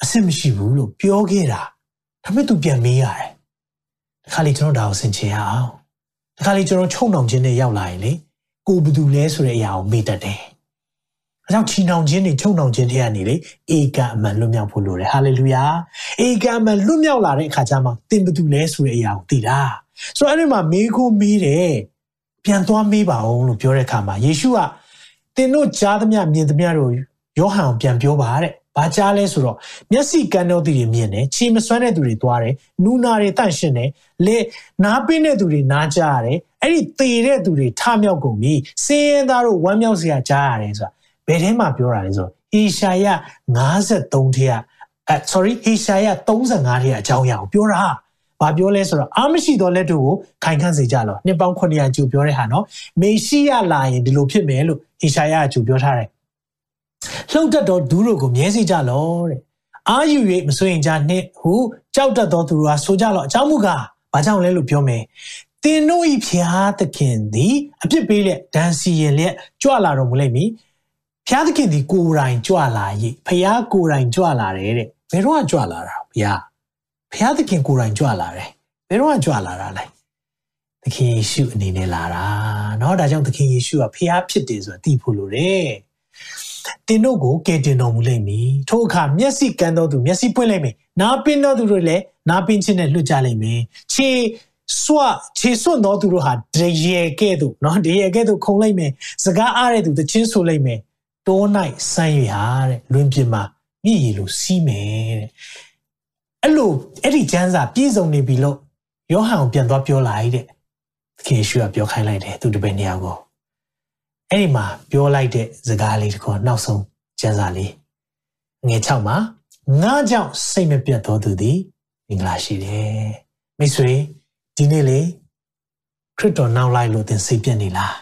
အဆင်မရှိဘူးလို့ပြောခဲ့တာဒါပေမဲ့သူပြန်မေးရတယ်တခါလေကျွန်တော်ဒါကိုဆင်ခြင်ရအောင်တခါလေကျွန်တော်ချုံနှောင်ခြင်းနဲ့ရောက်လာရင်လေကိုဘသူလဲဆိုတဲ့အရာကိုမေ့တတ်တယ် အဲကြောင့်ချီနှောင်ခြင်းတွေချုံနှောင်ခြင်းတွေကနေလေအေကအမှန်လွတ်မြောက်ဖို့လိုတယ်ဟာလေလုယာအေကအမှန်လွတ်မြောက်လာတဲ့အခါကျမှသင်ဘသူလဲဆိုတဲ့အရာကိုသိတာဆိုတော့အဲ့ဒီမှာမေးခိုးမေးတယ်ပြန်သွားမေးပါအောင်လို့ပြောတဲ့အခါမှာယေရှုကသင်တို့ကြားသမျှမြင်သမျှတို့ယောဟန်ကိုပြန်ပြောပါတဲ့ဘာကြားလဲဆိုတော့မျက်စိကန်းတော့သူတွေမြင်တယ်ခြေမစွမ်းတဲ့သူတွေသွားတယ်နူနာတွေတန့်ရှင်းတယ်လေနားပင်းတဲ့သူတွေနားကြားရတယ်အဲ့ဒီသေတဲ့သူတွေထမြောက်ကုန်ပြီစင်းရဲသားတို့ဝမ်းမြောက်စရာကြားရတယ်ဆိုတာ ဘယ်ထဲမှာပြောတာလဲဆိုတော့ဟေရှာယ53ထဲကအဲ sorry ဟေရှာယ35ထဲကအကြောင်းအရာကိုပြောတာဘာပြောလဲဆိုတော့အာမရှိသောလက်တို့ကိုခိုင်ခန့်စေကြလောနှစ်ပေါင်း900ကျူပြောတဲ့ဟာနော်မေရှိယလာရင်ဒီလိုဖြစ်မယ်လို့ဟေရှာယကကျူပြောထားတယ်လှုပ်တတ်သောဒူးတို့ကိုမြဲစေကြလောတဲ့အာယူ၍မစွရင်ကြနှင့်ဟုကြောက်တတ်သောသူတို့ဟာဆိုကြလောအကြောင်းမူကားဘာကြောင့်လဲလို့ပြောမယ်တင်တို့ဤဖျားသခင်သည်အပြစ်ပေးလက်ဒန်စီရင်လက်ကြွလာတော်မူလိမ့်မည် ဖျားသခင်သည်ကိုယ်တိုင်ကြွလာ၏ဖျားကိုယ်တိုင်ကြွလာတယ်တဲ့ဘယ်တော့ကြွလာတာဘုရားဖျားသခင်ကိုယ်တိုင်ကြွလာတယ်ဘယ်တော့ကြွလာတာလဲသခင်ယေရှုအနေနဲ့လာတာเนาะဒါကြောင့်သခင်ယေရှုကဖျားဖြစ်တယ်ဆိုတာသိဖို့လိုတယ်တင်တို့ကိုကယ်တင်တော်မူလိမ့်မည်ထို့အခါမျက်စိကန်းတော်သူမျက်စိပွင့်လိမ့်မယ်နားပင်းတော်သူတို့လည်းနားပင်းခြင်းနဲ့လွတ်ကြလိမ့်မယ်ခြေစွခြေစွန့်တော်သူတို့ဟာတရေကဲ့သို့เนาะတရေကဲ့သို့ခုံလိုက်မယ်စကားအားတဲ့သူတချင်းဆိုလိုက်မယ် တော၌ဆန်းရဟာတဲ့လွင်ပြင်မှာမြည်ရည်လိုစီးမယ်တဲ့အဲ့လိုအဲ့ဒီကျမ်းစာပြည့်စုံနေပြီလို့ယောဟန်ကိုပြန်သွားပြောလိုက်တဲ့သခင်ယေရှုကပြောခိုင်းလိုက်တယ်သူတပည့်နေရာကိုအဲ့ဒီမှာပြောလိုက်တဲ့စကားလေးတခေါ်နောက်ဆုံးကျမ်းစာလေးငွေ6မှာငါကြောင့်စိတ်မပြတ်သောသူသည်မင်္ဂလာရှိတယ်မိတ်ဆွေဒီနေ့လေခရစ်တော်နောက်လိုက်လို့သင်စိတ်ပြတ်နေလား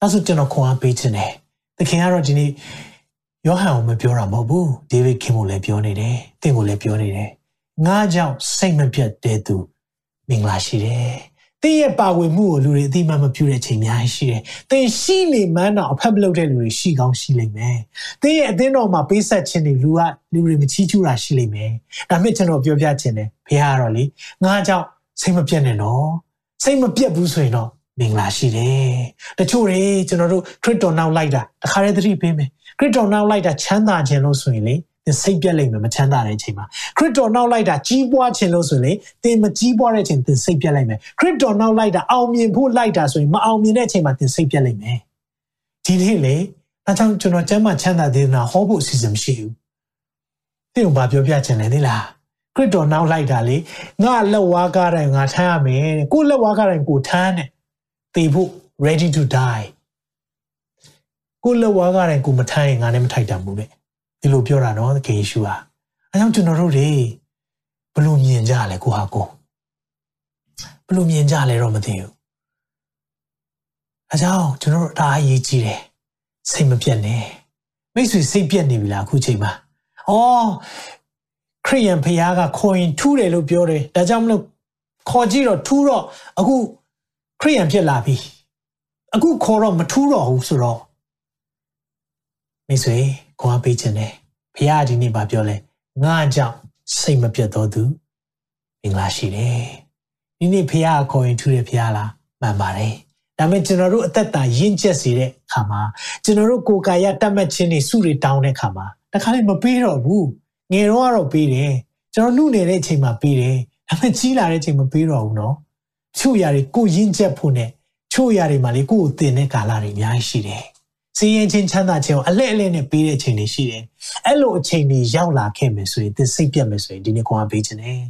အဲဆိုကျွန်တော်ခွန်အားပေးခြင်းတယ် သခင်ကတော့ဒီနေ့ယောဟန်ကိုမပြောတာမဟုတ်ဘူးဒေးဗစ်ခင်ကိုလည်းပြောနေတယ်သင်ကိုလည်းပြောနေတယ်ငါကြောင့်စိတ်မပြတ်တဲ့သူမင်္ဂလာရှိတယ်သင်ရဲ့ပါဝင်မှုကိုလူတွေအသိမှမပြုတဲ့ချိန်များရှိတယ်။သင်ရှိနေမှန်းတော့အဖက်မလုပ်တဲ့လူတွေရှိကောင်းရှိလိမ့်မယ်။သင်ရဲ့အသင်းတော်မှာပေးဆက်ခြင်းတွေလူကလူတွေမချီးကျူးတာရှိလိမ့်မယ်။ဒါပေမဲ့ကျွန်တော်ပြောပြခြင်းတယ်။ဘုရားကတော့လေငါကြောင့်စိတ်မပြတ်နဲ့နော်။စိတ်မပြတ်ဘူးဆိုရင်တော့ မင်္ဂလာရှိတယ်။တချို့တွေကျွန်တော်တို့ခရစ်တော်နောက်လိုက်တာတခါတည်းသတိပေးမယ်။ခရစ်တော်နောက်လိုက်တာချမ်းသာခြင်းလို့ဆိုရင်လေသင်စိတ်ပြက်လိမ့်မယ်မချမ်းသာတဲ့အချိန်မှာခရစ်တော်နောက်လိုက်တာကြီးပွားခြင်းလို့ဆိုရင်သင်မကြီးပွားတဲ့အချိန်သင်စိတ်ပြက်လိမ့်မယ်ခရစ်တော်နောက်လိုက်တာအောင်မြင်ဖို့လိုက်တာဆိုရင်မအောင်မြင်တဲ့အချိန်မှာသင်စိတ်ပြက်လိမ့်မယ်ဒီနေ့လေအဲကြောင့်ကျွန်တော်ကျမ်းမာချမ်းသာသေးတာဟောဖို့အစီအစဉ်မရှိဘူးသင်ကဘာပြောပြချင်လဲသိလားခရစ်တော်နောက်လိုက်တာလေငါလက်ဝါးကားတိုင်းငါထမ်းရမယ်ကိုလက်ဝါးကားတိုင်းကိုထမ်းတယ် တေဖို့ ready to die ကိုလက်ဝါးကားတိုင်းကိုမထမ်းရင်ငါလည်းမထိုက်တန်ဘူးလေဒီလိုပြောတာနော်သခင်ယေရှုဟာအဲကြောင့်ကျွန်တော်တို့တွေဘလို့မြင်ကြလဲကိုဟာကိုဘလို့မြင်ကြလဲတော့မသိဘူးအဲကြောင့်ကျွန်တော်တို့ဒါအရေးကြီးတယ်စိတ်မပြတ်နဲ့မိတ်ဆွေစိတ်ပြတ်နေပြီလားအခုချိန်မှာအော်ခရိယန်ဖခင်ကခေါ်ရင်ထူးတယ်လို့ပြောတယ်ဒါကြောင့်မလို့ခေါ်ကြည့်တော့ထူးတော့အခု ခရိယန်ဖြစ်လာပြီအခုခေါ်တော့မထူးတော့ဘူးဆိုတော့မိတ်ဆွေခွန်အားပေးခြင်းနဲ့ဘုရားဒီနေ့ဗာပြောလဲငါကြောင့်စိတ်မပြတ်တော်သူမင်္ဂလာရှိတယ်ဒီနေ့ဘုရားခေါ်ရင်ထူးတယ်ဘုရားလားမှန်ပါတယ်ဒါပေမဲ့ကျွန်တော်တို့အသက်တာရင့်ကျက်စေတဲ့အခါမှာကျွန်တော်တို့ကိုယ်ကာယတတ်မှတ်ခြင်းတွေစုတွေတောင်းတဲ့အခါမှာတခါလေးမပေးတော့ဘူးငယ်တော့ကတော့ပေးတယ်ကျွန်တော်နှုတ်နေတဲ့အချိန်မှာပေးတယ်ဒါပေမဲ့ကြီးလာတဲ့အချိန်မပေးတော့ဘူးနော် ချို့ຢာတွေကိုရင့်ကျက်ဖို့နဲ့ချို့ຢာတွေမှာလေကိုယ်ကိုတင်တဲ့ကာလတွေအများကြီးရှိတယ်စည်ရင်ချင်းချမ်းသာခြင်းကိုအလဲ့အလဲနဲ့ပေးတဲ့အချိန်တွေရှိတယ်။အဲ့လိုအချိန်တွေရောက်လာခဲ့မယ်ဆိုရင်သင်စိတ်ပြတ်မယ်ဆိုရင်ဒီနေ့ကိုယ်ကပေးခြင်းနဲ့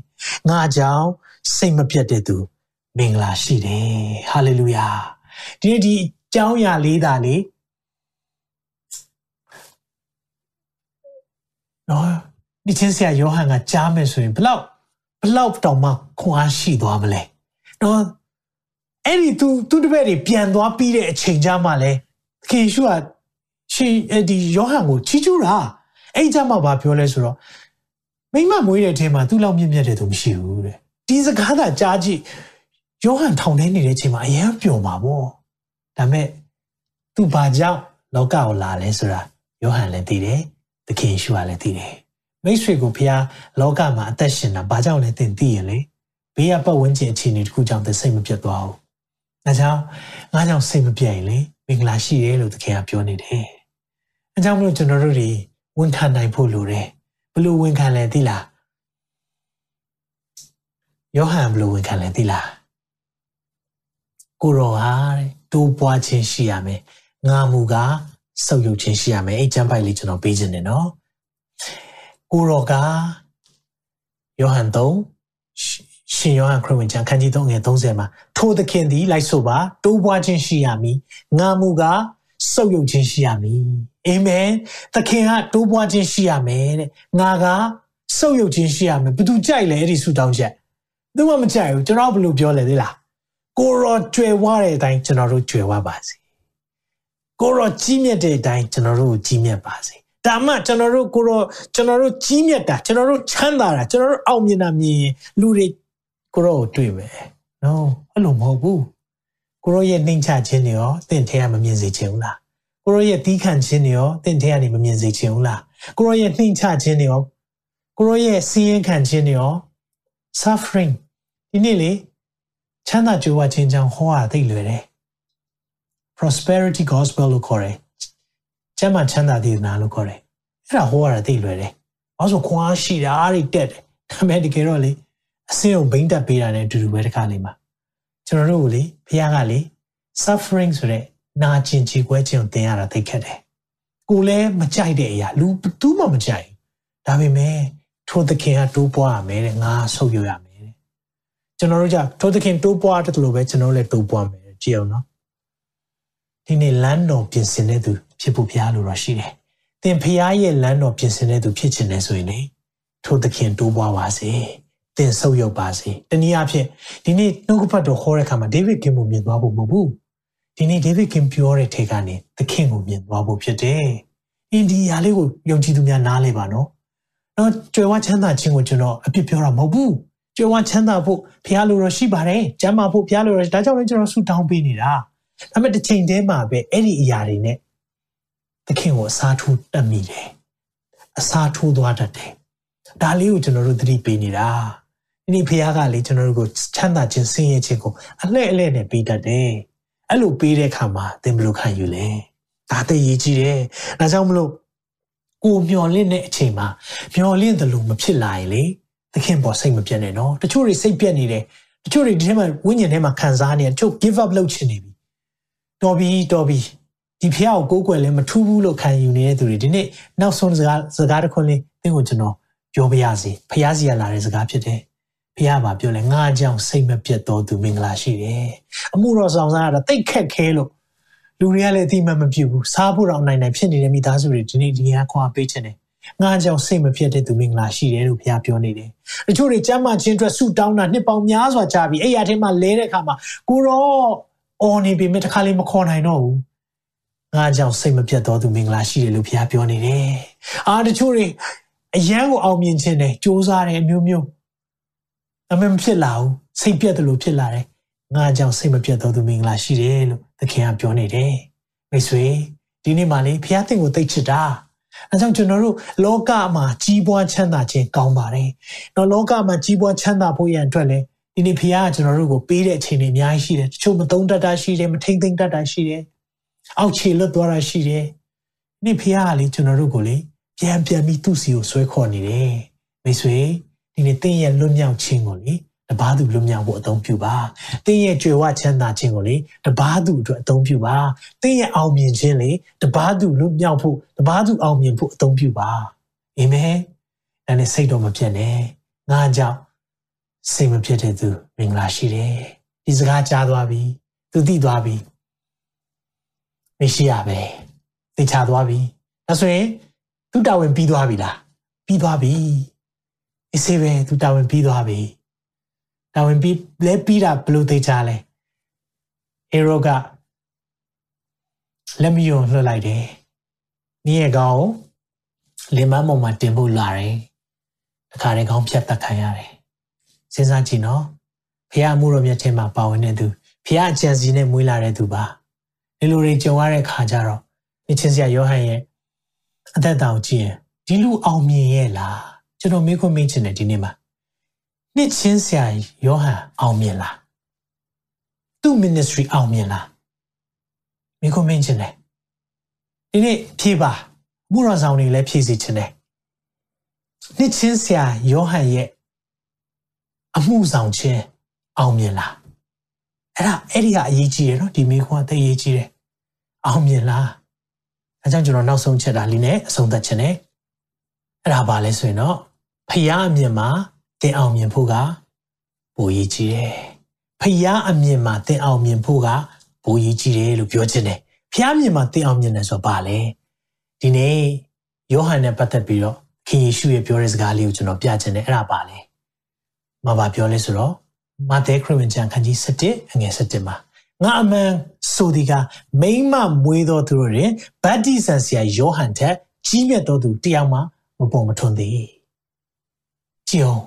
ငါကြောင့်စိတ်မပြတ်တဲ့သူမင်္ဂလာရှိတယ်။ဟာလေလုယာ။ဒီနေ့ဒီအကြောင်းအရာလေးသာလေနော်ဒီချင်းဆရာယောဟန်ကကြားမယ်ဆိုရင်ဘလောက်ဘလောက်တောင်မှခွန်အားရှိသွားမလဲ။ နော်အဲ့ဒီသူသူတပည့်တွေပြန်သွားပြီးတဲ့အချိန်ကြမှာလဲခင်ရှုကရှင်ဒီယောဟန်ကိုချီးကျူးတာအဲ့ကြမှာဘာပြောလဲဆိုတော့မိမမွေးတဲ့အချိန်မှာသူ့လောက်မြင့်မြတ်တဲ့သူမရှိဘူးတဲ့ဒီစကားသာကြားကြည့်ယောဟန်ထောင်ထဲနေတဲ့အချိန်မှာအယံပျော်မှာပေါ့ဒါမဲ့သူဘာကြောင့်လောကကိုလာလဲဆိုတာယောဟန်လည်းသိတယ်သခင်ရှုကလည်းသိတယ်မိတ်ဆွေကိုဖះလောကမှာအသက်ရှင်တာဘာကြောင့်လဲသင်သိရင်လေ ဘေးကပတ်ဝန်းကျင်အခြေအနေတစ်ခုကြောင့်သစိတ်မပြတ်သွားဘူး။ဒါကြောင့်ငါကြောင့်စိတ်မပြတ်ရင်လေမင်္ဂလာရှိတယ်လို့သခင်ကပြောနေတယ်။အဲကြောင့်မလို့ကျွန်တော်တို့တွေဝန်ခံနိုင်ဖို့လိုတယ်။ဘလို့ဝန်ခံလဲသိလား။ယောဟန်ဘလို့ဝန်ခံလဲသိလား။ကိုရောဟာတိုးပွားခြင်းရှိရမယ်။ငါမူကဆုပ်ယုပ်ခြင်းရှိရမယ်။အဲ့ကျမ်းပိုက်လေးကျွန်တော်ပေးခြင်းတယ်နော်။ကိုရောကယောဟန်3 ရှင်ယောဟန်ခရစ်ဝင်ကျမ်းခန်းကြီး3ငယ်30မှာထိုသခင်သည်လိုက်ဆိုပါတိုးပွားခြင်းရှိရမည်ငါမူကစုပ်ယုပ်ခြင်းရှိရမည်အာမင်သခင်ကတိုးပွားခြင်းရှိရမယ်တဲ့ငါကစုပ်ယုပ်ခြင်းရှိရမယ်ဘယ်သူကြိုက်လဲအဲ့ဒီဆူတောင်းချက်သူမှမကြိုက်ဘူးကျွန်တော်ဘယ်လိုပြောလဲသေးလားကိုရောကြွယ်ဝတဲ့အတိုင်းကျွန်တော်တို့ကြွယ်ဝပါစေကိုရောကြီးမြတ်တဲ့အတိုင်းကျွန်တော်တို့ကြီးမြတ်ပါစေဒါမှကျွန်တော်တို့ကိုရောကျွန်တော်တို့ကြီးမြတ်တာကျွန်တော်တို့ချမ်းသာတာကျွန်တော်တို့အောင်မြင်တာမြင်လူတွေ ကိုရောကိုတွေ့မယ်နော်အဲ့လိုမဟုတ်ဘူးကိုရောရဲ့နှိမ်ချခြင်းတွေရောတင့်ထဲကမမြင်စေချင်ဘူးလားကိုရောရဲ့တီးခန့်ခြင်းတွေရောတင့်ထဲကနေမမြင်စေချင်ဘူးလားကိုရောရဲ့နှိမ်ချခြင်းတွေရောကိုရောရဲ့စီးရင်ခံခြင်းတွေရော suffering ဒီနေ့လေချမ်းသာကြွယ်ဝခြင်းကြောင့်ဟောတာသိလွယ်တယ် prosperity gospel လို့ခေါ်တယ်ကျမ်းမာချမ်းသာဒေသနာလို့ခေါ်တယ်အဲ့ဒါဟောရတာသိလွယ်တယ်ဘာလို့ခွာရှိတာအားတွေတက်တယ်ဒါပေမဲ့တကယ်တော့လေ အစင်းကိုဘိမ့်တက်ပေးတာနဲ့အတူတူပဲတခါလေးမှာကျွန်တော်တို့ကိုလေဘုရားကလေ suffering ဆိုတဲ့နာကျင်ကြေကွဲခြင်းကိုသင်ရတာသိခက်တယ်ကိုလည်းမကြိုက်တဲ့အရာလူတူးမှမကြိုက်ဒါပေမဲ့ထိုသခင်ကတိုးပွားရမယ်တဲ့ငါဆုပ်ရရမယ်တဲ့ကျွန်တော်တို့ကြထိုသခင်တိုးပွားတယ်လို့ပဲကျွန်တော်လည်းတိုးပွားမယ်ကြည့်အောင်နော်ဒီနေ့လမ်းတော်ပြင်ဆင်တဲ့သူဖြစ်ဖို့ဘုရားလိုတော့ရှိတယ်သင်ဘုရားရဲ့လမ်းတော်ပြင်ဆင်တဲ့သူဖြစ်ချင်တယ်ဆိုရင်လေထိုသခင်တိုးပွားပါစေ သင်ဆုပ်ယုပ်ပါစေတနည်းအားဖြင့်ဒီနေ့နှုတ်ကပတ်တော်ခေါ်တဲ့အခါမှာဒေးဗစ်ကင်ကိုမြင်သွားဖို့မဟုတ်ဘူးဒီနေ့ဒေးဗစ်ကင်ပြောတဲ့ထေကနေသခင်ကိုမြင်သွားဖို့ဖြစ်တယ်အင်ဒီယာလေးကိုယုံကြည်သူများနားလဲပါနော်တော့ကြွယ်ဝချမ်းသာခြင်းကိုကျွန်တော်အပြစ်ပြောတာမဟုတ်ဘူးကြွယ်ဝချမ်းသာဖို့ဘုရားလိုတော့ရှိပါတယ်ကျမ်းမာဖို့ဘုရားလိုတော့ဒါကြောင့်လည်းကျွန်တော်ဆုတောင်းပေးနေတာဒါပေမဲ့တစ်ချိန်တည်းမှာပဲအဲ့ဒီအရာတွေနဲ့သခင်ကိုအစားထိုးတတ်မိတယ်အစားထိုးသွားတတ်တယ်ဒါလေးကိုကျွန်တော်တို့သတိပေးနေတာ ဒီနေ့ဖခင်ကလေကျွန်တော်တို့ကိုချမ်းသာခြင်းဆင်းရဲခြင်းကိုအလှဲ့အလှဲ့နဲ့ပေးတတ်တယ်အဲ့လိုပေးတဲ့အခါမှာသင်ဘယ်လိုခံယူလဲဒါသိရေးကြည့်တယ်ဒါကြောင့်မလို့ကိုမျော်လင့်တဲ့အချိန်မှာမျော်လင့်တယ်လို့မဖြစ်လာရင်လေသခင်ပေါ်စိတ်မပြတ်နဲ့နော်တချို့တွေစိတ်ပြတ်နေတယ်တချို့တွေဒီထဲမှာဝိညာဉ်ထဲမှာခံစားနေတယ်တချို့ give up လုပ်ချင်နေပြီတော်ပြီတော်ပြီဒီဖះကိုကိုးကွယ်လဲမထူးဘူးလို့ခံယူနေတဲ့သူတွေဒီနေ့နောက်ဆုံးစကားစကားတစ်ခွန်းလေးသင်ကိုကျွန်တော်ပြောပြရစီဖះစီရလာတဲ့စကားဖြစ်တယ် ဖះပါပြောလဲငါအကြောင်းစိတ်မပြတ်တော်သူမင်္ဂလာရှိတယ်အမှုတော်ဆောင်စားရတာတိတ်ခက်ခဲလို့လူတွေကလည်းအတိမတ်မပြုတ်ဘူးစားဖို့တော့နိုင်နိုင်ဖြစ်နေတဲ့မိသားစုတွေဒီနေ့ဒီဟာခွာပေးချင်တယ်ငါကြောင့်စိတ်မဖြစ်တဲ့သူမင်္ဂလာရှိတယ်လို့ဘုရားပြောနေတယ်။တချို့တွေကျမ်းမာခြင်းအတွက်ဆုတောင်းတာနှစ်ပေါင်းများစွာကြာပြီအဲ့ရထဲမှာလဲတဲ့အခါမှာကိုတော့အော်နေပြီမတခါလေးမခေါ်နိုင်တော့ဘူး။ငါကြောင့်စိတ်မပြတ်တော်သူမင်္ဂလာရှိတယ်လို့ဘုရားပြောနေတယ်။အာတချို့တွေအယံကိုအောင်မြင်ခြင်းနဲ့စူးစမ်းတယ်အမျိုး မျိုးအမှန်ဖြစ်လာဘူးစိတ်ပြတ်တယ်လို့ဖြစ်လာတယ်။ငါကြောင့်စိတ်မပြတ်တော်သူမင်္ဂလာရှိတယ်လို့သခင်ကပြောနေတယ်။မိတ်ဆွေဒီနေ့မှလေဘုရားသင်ကိုသိချစ်တာ။အဲကြောင့်ကျွန်တော်တို့လောကမှာကြီးပွားချမ်းသာခြင်းကောင်းပါတယ်။တော့လောကမှာကြီးပွားချမ်းသာဖို့ရန်အတွက်လည်းဒီနေ့ဖခင်ကကျွန်တော်တို့ကိုပေးတဲ့အချိန်တွေအများကြီးရှိတယ်တချို့မသုံးတတ်တာရှိတယ်မထိမ့်သိမ့်တတ်တာရှိတယ်အောက်ခြေလွတ်သွားတာရှိတယ်ဒီနေ့ဖခင်ကလေကျွန်တော်တို့ကိုလေပြန်ပြန်ပြီးသူ့စီကိုဆွဲခေါ်နေတယ်မိတ်ဆွေ ဒီနေ့တင်းရဲ့လွတ်မြောက်ခြင်းကိုလေတပားသူလွတ်မြောက်ဖို့အသုံးပြုပါတင်းရဲ့ကြွယ်ဝချမ်းသာခြင်းကိုလေတပားသူအတွက်အသုံးပြုပါတင်းရဲ့အောင်မြင်ခြင်းလေတပားသူလွတ်မြောက်ဖို့တပားသူအောင်မြင်ဖို့အသုံးပြုပါအာမင်ဒါနဲ့စိတ်တော့မပြတ်နဲ့ငါကြောင့်စိတ်မဖြစ်တဲ့သူမင်္ဂလာရှိတယ်ဒီစကားကြားသွားပြီသူသိသွားပြီမရှိရပဲသိချသွားပြီဒါဆိုရင်သူတာဝန်ပြီးသွားပြီလားပြီးသွားပြီ အစေပဲသူတာဝန်ပြီးသွားပြီတာဝန်ပြီးလဲပြီးတာဘယ်လိုသိချလဲဟေရိုကလက်မယုံလွှတ်လိုက်တယ်။နေ့ရဲ့ကောင်လင်မမောင်မှာတင်ဖို့လာတယ်။တခါတည်းကောင်ဖြတ်တက်ခံရတယ်။စဉ်းစားကြည့်နော်။ဖះမှုတော်မြတ်ထဲမှာပါဝင်တဲ့သူဖះအကြံစီနဲ့မွေးလာတဲ့သူပါ။ဒီလိုတွေကြုံရတဲ့ခါကျတော့အချင်းစရာယောဟန်ရဲ့အသက်တောင်ကြည့်ရင်ဒီလူအောင်မြင်ရဲ့လား ကျွန်တော်မေးခွန်းမေးချင်တယ်ဒီနေ့မှာနှစ်ချင်းဆရာယောဟန်အောင်မြင်လားသူ့ ministry အောင်မြင်လားမေးခွန်းမေးချင်တယ်ဒီနေ့ဖြေပါမှုတော်ဆောင်တွေလည်းဖြေစီချင်တယ်နှစ်ချင်းဆရာယောဟန်ရဲ့အမှုဆောင်ခြင်းအောင်မြင်လားအဲ့ဒါအဲ့ဒီကအရေးကြီးတယ်နော်ဒီမေးခွန်းကသိအရေးကြီးတယ်အောင်မြင်လားအဲကြောင့်ကျွန်တော်နောက်ဆုံးချက်တာလေးနဲ့အဆုံးသတ်ခြင်းနဲ့အဲ့ဒါပါလဲဆိုရင်တော့ ဖယားအမြင်မှာတင်အောင်မြင်ဖို့ကပိုရည်ကြီးတယ်။ဖယားအမြင်မှာတင်အောင်မြင်ဖို့ကပိုရည်ကြီးတယ်လို့ပြောချင်တယ်။ဖယားအမြင်မှာတင်အောင်မြင်တယ်ဆိုတော့ဘာလဲ။ဒီနေ့ယောဟန်နဲ့ပတ်သက်ပြီးတော့ခင်ယေရှုရဲ့ပြောတဲ့စကားလေးကိုကျွန်တော်ပြချင်တယ်အဲ့ဒါပါလဲ။မဘာပြောလဲဆိုတော့မာသဲခရစ်ဝင်ကျမ်းခန်းကြီး7အငယ်7မှာငါအမှန်ဆိုဒီကမိမမွေးတော်သူတို့တွင်ဗတ္တိဇံဆရာယောဟန်ထက်ကြီးမြတ်တော်သူတယောက်မှမပေါ်မထွန်းသေး ကြည်အောင်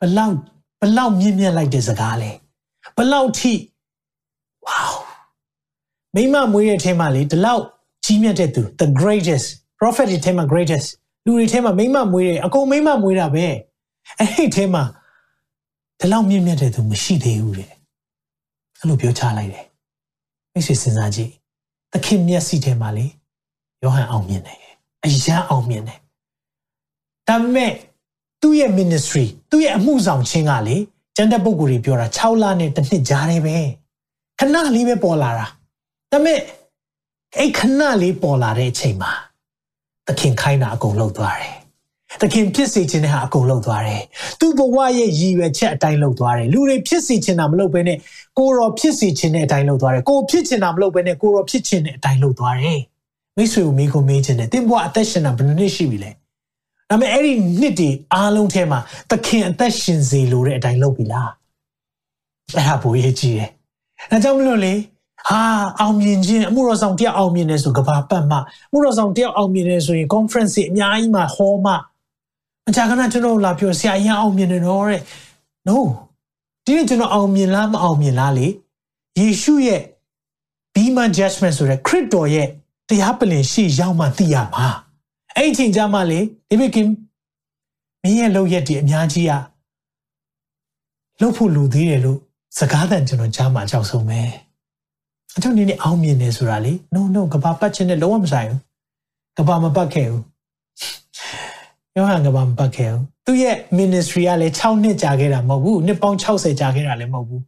ဘလောက်ဘလောက်မြင့်မြတ်လိုက်တဲ့စကားလဲဘလောက်ထိဝေါမိမမွေးတဲ့အထဲမှာလေဒီလောက်ကြီးမြတ်တဲ့သူ the greatest prophet တွေထဲမှာ greatest လူတွေထဲမှာမိမမွေးတယ်အကုန်မိမမွေးတာပဲအဲ့ဒီထဲမှာဒီလောက်မြင့်မြတ်တဲ့သူမရှိသေးဘူးတဲ့အဲ့လိုပြောချလိုက်တယ်မိတ်ဆွေစဉ်းစားကြည့်သခင်မျက်စိထဲမှာလေယောဟန်အောင်မြင်တယ်အယံအောင်မြင်တယ်ဒါပေမဲ့ သူ့ရဲ့ ministry သူ့ရဲ့အမှုဆောင်ခြင်းကလေကျန်တဲ့ပုဂ္ဂိုလ်တွေပြောတာ6လနဲ့တစ်နှစ်ကြားတယ်ပဲခဏလေးပဲပေါ်လာတာဒါပေမဲ့အဲ့ခဏလေးပေါ်လာတဲ့အချိန်မှာသခင်ခိုင်းတာအကုန်လုပ်သွားတယ်သခင်ဖြစ်စေခြင်းနဲ့ဟာအကုန်လုပ်သွားတယ်သူ့ဘဝရဲ့ရည်ရွယ်ချက်အတိုင်းလုပ်သွားတယ်လူတွေဖြစ်စေခြင်းတာမလုပ်ဘဲနဲ့ကိုရောဖြစ်စေခြင်းနဲ့အတိုင်းလုပ်သွားတယ်ကိုဖြစ်ခြင်းတာမလုပ်ဘဲနဲ့ကိုရောဖြစ်ခြင်းနဲ့အတိုင်းလုပ်သွားတယ်မိတ်ဆွေကိုမိကိုမေးခြင်းနဲ့သင်ဘဝအသက်ရှင်တာဘယ်နှစ်ရှိပြီလဲ ဒါပေမဲ့အဲ့ဒီနှစ်တွေအားလုံးထဲမှာသခင်အသက်ရှင်စေလိုတဲ့အတိုင်းလုပ်ပြီလားအဲ့ဒါဘိုးရေးကြီးတယ်အဲကြောင့်မလို့လေဟာအောင်မြင်ခြင်းအမှုတော်ဆောင်တယောက်အောင်မြင်နေဆိုကဘာပတ်မှအမှုတော်ဆောင်တယောက်အောင်မြင်နေဆိုရင် conference အများကြီးမှာဟောမှအကြကနာကျွန်တော်လာပြောဆရာကြီးအောင်မြင်နေတော့တဲ့ no ဒီနေ့ကျွန်တော်အောင်မြင်လားမအောင်မြင်လားလေယေရှုရဲ့ bema judgment ဆိုတဲ့ခရစ်တော်ရဲ့တရားပလင်ရှိရောက်မှသိရမှာ အဲ့ဒီချိန်ကျမှလေဒေးဗစ်ကင်မင်းရဲ့လောက်ရက်ဒီအများကြီးอ่ะလှုပ်ဖို့လူသေးတယ်လို့စကားသံကျွန်တော်ကြားမှာကြောက်ဆုံးပဲအကြောင်းနေနဲ့အောင်မြင်နေဆိုတာလေ no no ကဘာပတ်ခြင်းနဲ့လုံးဝမဆိုင်ဘူးကဘာမပတ်ခဲ့ဘူးယောဟန်ကဘာမပတ်ခဲ့ဘူးသူ့ရဲ့ ministry ကလည်း6နှစ်ကြာခဲ့တာမဟုတ်ဘူးနှစ်ပေါင်း60ကြာခဲ့တာလည်းမဟုတ်ဘူး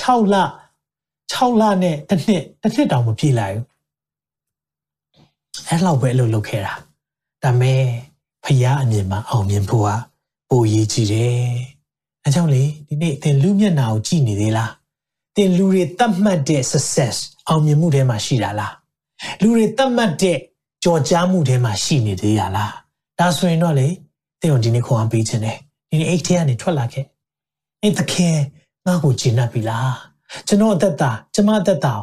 6လ6လနဲ့တစ်နှစ်တစ်နှစ်တောင်မပြည့်လိုက်ဘူးအဲ့လောက်ပဲအလုပ်လုပ်ခဲ့တာ ဒါမဲ့ဖျားအမြင်မှာအောင်မြင်ဖို့ကပိုရေးကြည့်တယ်။အဲကြောင့်လေဒီနေ့သင်လူမျက်နာကိုကြည့်နေသေးလား။သင်လူတွေတတ်မှတ်တဲ့ success အောင်မြင်မှုထဲမှာရှိတာလား။လူတွေတတ်မှတ်တဲ့ကြော်ကြားမှုထဲမှာရှိနေသေးရလား။ဒါဆိုရင်တော့လေသင်တို့ဒီနေ့ခွန်အားပေးခြင်းတယ်။ဒီနေ့အိတ်ထဲကနေထွက်လာခဲ့။အဲ့သခင်ငါ့ကိုဂျင်းတ်ပြီလား။ကျွန်တော်အသက်တာကျမအသက်တာ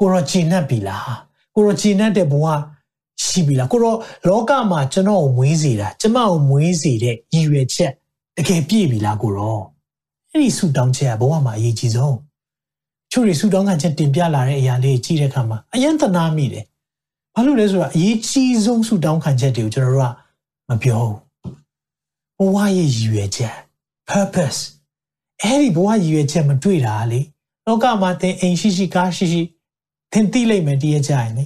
ကိုရောဂျင်းတ်ပြီလား။ကိုရောဂျင်းတ်တဲ့ဘဝ ရှိပြီလားကိုတော့လောကမှာကျွန်တော်ကိုမွေးစေတာကျမကိုမွေးစေတဲ့ရည်ရွယ်ချက်တကယ်ပြည့်ပြီလားကိုတော့အဲ့ဒီဆူတောင်းချက်ကဘဝမှာအရေးကြီးဆုံးချို့တွေဆူတောင်းခံချက်တင်ပြလာတဲ့အရာလေးကြီးတဲ့အခါမှာအယံတနာမိတယ်ဘာလို့လဲဆိုတော့အရေးကြီးဆုံးဆူတောင်းခံချက်တွေကိုကျွန်တော်တို့ကမပြောဘူးဘဝရဲ့ရည်ရွယ်ချက် purpose အဲ့ဒီဘဝရည်ရွယ်ချက်မတွေ့တာလေလောကမှာသင်အိမ်ရှိရှိကားရှိရှိသင်သိလိမ့်မယ်တည့်ရကြရင်လေ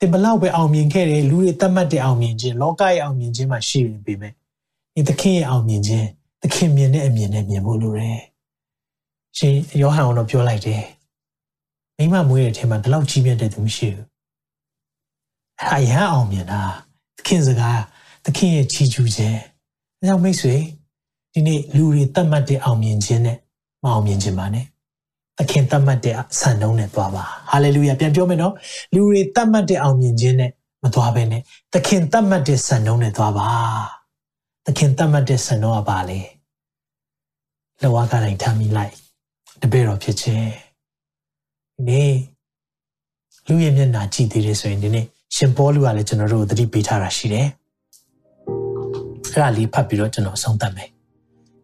သင်ဘလောက်ပဲအောင်မြင်ခဲ့တယ်လူတွေတတ်မှတ်တဲ့အောင်မြင်ခြင်းလောကရဲ့အောင်မြင်ခြင်းမှာရှိနေပြီပဲဒီသခင်ရဲ့အောင်မြင်ခြင်းသခင်မြင်တဲ့အမြင်နဲ့မြင်ဖို့လိုတယ်ရှင်ယောဟန်ကတော့ပြောလိုက်တယ်မိမမွေးတဲ့အထက်မှာဒီလောက်ကြီးမြတ်တဲ့သူမရှိဘူးအဲ့ဒါရဟအောင်မြင်တာသခင်စကားသခင်ရဲ့ချီးကျူးခြင်းအဲကြောင့်မိတ်ဆွေဒီနေ့လူတွေတတ်မှတ်တဲ့အောင်မြင်ခြင်းနဲ့မအောင်မြင်ခြင်းပါနဲ့ သခင်တတ်မှတ်တဲ့ဆန်နှုံးနဲ့သွားပါဟာလေလုယာပြန်ပြောမယ်နော်လူတွေတတ်မှတ်တဲ့အောင်မြင်ခြင်းနဲ့မသွားဘဲနဲ့သခင်တတ်မှတ်တဲ့ဆန်နှုံးနဲ့သွားပါသခင်တတ်မှတ်တဲ့ဆန်နှုံးကပါလေလောကတိုင်းထားမိလိုက်တပည့်တော်ဖြစ်ခြင်းဒီနေ့လူရဲ့မျက်နှာကြည့်သေးတယ်ဆိုရင်ဒီနေ့ရှင်ပေါလုကလည်းကျွန်တော်တို့ကိုသတိပေးထားတာရှိတယ်အဲ့ဒါလေးဖတ်ပြီးတော့ကျွန်တော်ဆုံးသတ်မယ်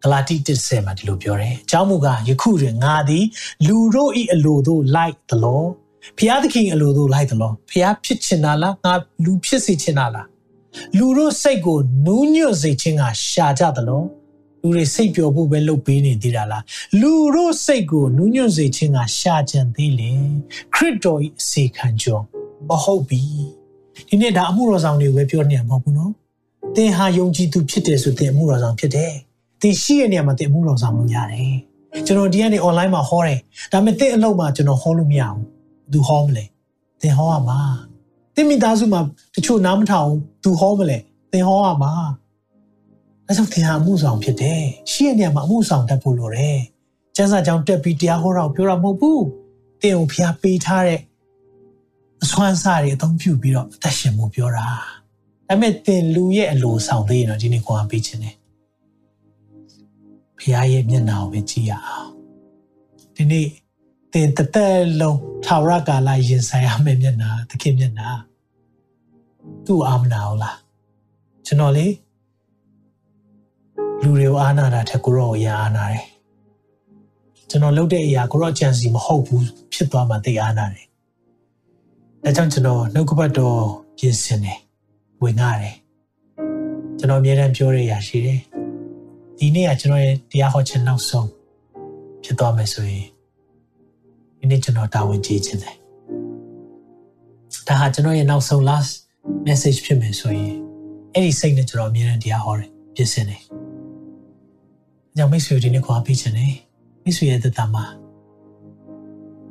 ဂလာတိ1:10မှာဒီလိုပြောတယ်အကြောင်းမူကားယခုတွင်ငါသည် လူတို့၏အလိုတို့လိုက်သလောဖျားသခင်အလိုတို့လိုက်သလောဖျားဖြစ်ချင်တာလားငါလူဖြစ်စေချင်တာလားလူတို့စိတ်ကိုနူးညွတ်စေခြင်းကရှာကြသလောလူတွေစိတ်ပျော်ဖို့ပဲလုပ်ပေးနေသေးတာလားလူတို့စိတ်ကိုနူးညွတ်စေခြင်းကရှာကြံသေးလေခရစ်တော်၏အစေခံကြောမဟုတ်ပြီဒီနေ့ဒါအမှုတော်ဆောင်တွေကိုပဲပြောနေမှာမဟုတ်ဘူးနော်သင်ဟာယုံကြည်သူဖြစ်တယ်ဆိုသင်အမှုတော်ဆောင်ဖြစ်တယ် သင်ရှိတဲ့နေရာမှာသင်အမှုတော်ဆောင်လို့ရတယ်ကျွန်တော်ဒီကနေ online မှာဟောတယ်ဒါပေမဲ့သင်အလုပ်မှာကျွန်တော်ဟောလို့မရဘူးသူဟောမလဲသင်ဟောရမှာသင်မိသားစုမှာတချို့နားမထောင်သူဟောမလဲသင်ဟောရမှာအဲကြောင့်သင်ဟာအမှုဆောင်ဖြစ်တယ်ရှိတဲ့နေရာမှာအမှုဆောင်တတ်ဖို့လိုတယ်ကျမ်းစာကြောင့်တက်ပြီးတရားဟောတော့ပြောတာမဟုတ်ဘူးသင်ကိုဖျားပေးထားတဲ့အစွမ်းစားတွေအသုံးပြုပြီးတော့အသက်ရှင်မှုပြောတာဒါပေမဲ့သင်လူရဲ့အလိုဆောင်သေးရင်တော့ဒီနေ့ကိုယ်ကပေးခြင်းတယ် ဖျားရဲ့မျက်နှာကိုပဲကြည့်ရအောင်ဒီနေ့သင်တသက်လုံးထာဝရကာလရင်ဆိုင်ရမယ့်မျက်နှာသခင်မျက်နှာသူ့အာမနာဟုတ်လားကျွန်တော်လေလူတွေကိုအားနာတာထက်ကိုရောရအားနာတယ်ကျွန်တော်လုပ်တဲ့အရာကိုရောအကြံစီမဟုတ်ဘူးဖြစ်သွားမှသိအားနာတယ်ဒါကြောင့်ကျွန်တော်နှုတ်ကပတ်တော်ပြင်ဆင်တယ်ဝင်ငါတယ်ကျွန်တော်အမြဲတမ်းပြောရရရှိတယ် ဒီနေ့ကကျွန်တော်ရဲ့တရားဟောခြင်းနောက်ဆုံးဖြစ်သွားမယ်ဆိုရင်ဒီနေ့ကျွန်တော်တာဝန်ကြီးခြင်းတယ်ဒါဟာကျွန်တော်ရဲ့နောက်ဆုံး last message ဖြစ်မယ်ဆိုရင်အဲ့ဒီစိတ်နဲ့ကျွန်တော်အမြဲတမ်းတရားဟောတယ်ပြင်ဆင်တယ်။ကြောင့်မိတ်ဆွေဒီနေ့ခေါ်ပေးခြင်းတယ်မိတ်ဆွေရဲ့သက်တာမှာ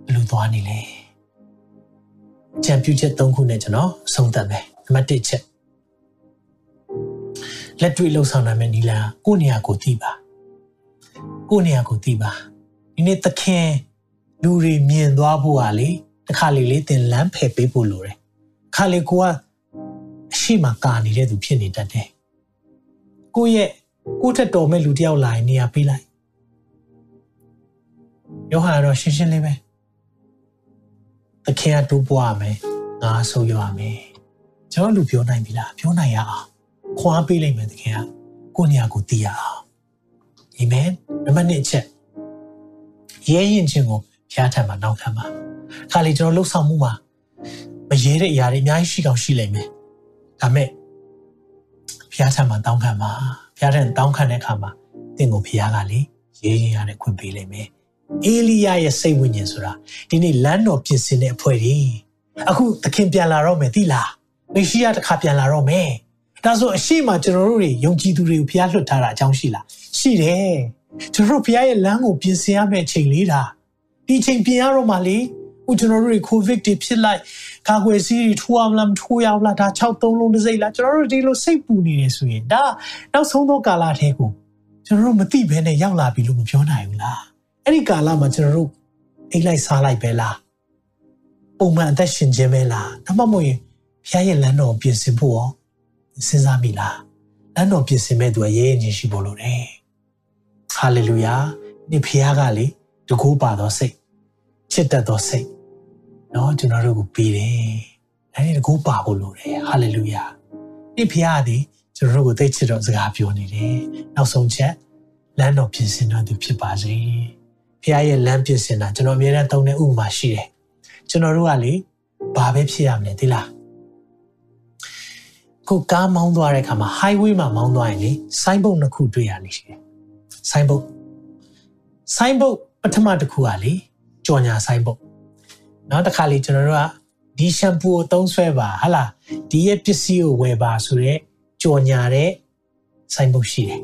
ဘယ်လိုသွားနေလဲ။ချန်ပီယံချက်၃ခုနဲ့ကျွန်တော်ဆုံးသက်မယ်။နံပါတ်၁ချက် လက်တွေ့လှုပ်ဆောင်နိုင်မယ့်နီလာကိုယ့်နေရာကိုသိပါကိုယ့်နေရာကိုသိပါဒီနေ့သခင်လူတွေမြင်သွားဖို့ဟာလေတခါလေလေးတင်လမ်းဖယ်ပေးဖို့လိုတယ်ခါလေကိုကအရှိမကာနေတဲ့သူဖြစ်နေတတ်တယ်ကိုယ့်ရဲ့ကိုယ့်ထက်တော်မဲ့လူတယောက်လာရင်နေရာပေးလိုက်ယောဟန်ကတော့ရှင်းရှင်းလေးပဲသခင်ကတိုးပွားမယ်ငါဆိုရရမယ်ကျွန်တော်လူပြောနိုင်ပြီလားပြောနိုင်ရအောင် ခွာပေးလိုက်မယ်သခင်ကကိုယ့်နေရာကိုသိရအောင်အာမင်နံပါတ်1ချက်ရဲရင်ခြင်းကိုဖျားထံမှာနောက်ခံပါခါလေကျွန်တော်လှုပ်ဆောင်မှုမှာမရဲတဲ့အရာတွေအများကြီးရှိကောင်းရှိလိမ့်မယ်ဒါမဲ့ဖျားထံမှာတောင်းခံပါဖျားထံတောင်းခံတဲ့အခါမှာတင့်ကိုဖျားကလေရဲရင်ရတဲ့ခွင့်ပေးလိမ့်မယ်အေလိယရဲ့စိတ်ဝိညာဉ်ဆိုတာဒီနေ့လမ်းတော်ပြင်ဆင်တဲ့အဖွဲ့ကြီးအခုသခင်ပြန်လာတော့မယ်သိလားမေရှိယတခါပြန်လာတော့မယ် ဒါဆိုအရှိမကျွန်တော်တို့တွေယုံကြည်သူတွေကိုဖျားလွှတ်ထားတာအကြောင်းရှိလားရှိတယ်ကျွန်တော်တို့ဖျားရဲ့လမ်းကိုပြင်ဆင်ရမယ့်အချိန်လေးတာဒီချိန်ပြင်ရတော့မှလေဟိုကျွန်တော်တို့တွေကိုဗစ်တွေဖြစ်လိုက်ကာကွယ်ဆေးတွေထိုးအောင်လားမထိုးရအောင်လားဒါ6သုံးလုံးတစ်စိမ့်လားကျွန်တော်တို့ဒီလိုစိတ်ပူနေတယ်ဆိုရင်ဒါနောက်ဆုံးသောကာလထဲကိုကျွန်တော်တို့မသိဘဲနဲ့ရောက်လာပြီလို့မပြောနိုင်ဘူးလားအဲ့ဒီကာလမှာကျွန်တော်တို့အိတ်လိုက်စားလိုက်ပဲလားပုံမှန်အသက်ရှင်ခြင်းပဲလားဒါမှမဟုတ်ရင်ဖျားရဲ့လမ်းတော်ကိုပြင်ဆင်ဖို့ရော စဉ်းစားမိလားလမ်းတော်ပြင်ဆင်မဲ့သူကရဲရဲချင်းရှိဖို့လိုတယ်ဟာလေလုယာဒီဖျားကလေတကူပါသောစိတ်ချစ်တတ်သောစိတ်เนาะကျွန်တော်တို့ကိုပေးတယ်အဲဒီတကူပါဖို့လိုတယ်ဟာလေလုယာဒီဖျားသည်ကျွန်တော်တို့ကိုသိချစ်တော့စကားပြောနေတယ်နောက်ဆုံးချက်လမ်းတော်ပြင်ဆင်တော်သူဖြစ်ပါစေဖျားရဲ့လမ်းပြင်ဆင်တာကျွန်တော်အမြဲတမ်းသုံးတဲ့ဥပမာရှိတယ်ကျွန်တော်တို့ကလေဘာပဲဖြစ်ရမလဲသိလား ကိုကားမောင်းသွားတဲ့အခါမှာ highway မှာမောင်းသွားရင်လေဆိုင်းဘုတ်နှစ်ခုတွေ့ရနေရှိတယ်ဆိုင်းဘုတ်ဆိုင်းဘုတ်ပထမတစ်ခုကလေကြော်ညာဆိုင်းဘုတ်နောက်တစ်ခါလေကျွန်တော်တို့ကဒီရှမ်ပူကိုသုံးဆွဲပါဟလာဒီရဲ့ပစ္စည်းကိုဝယ်ပါဆိုတော့ကြော်ညာတဲ့ဆိုင်းဘုတ်ရှိတယ်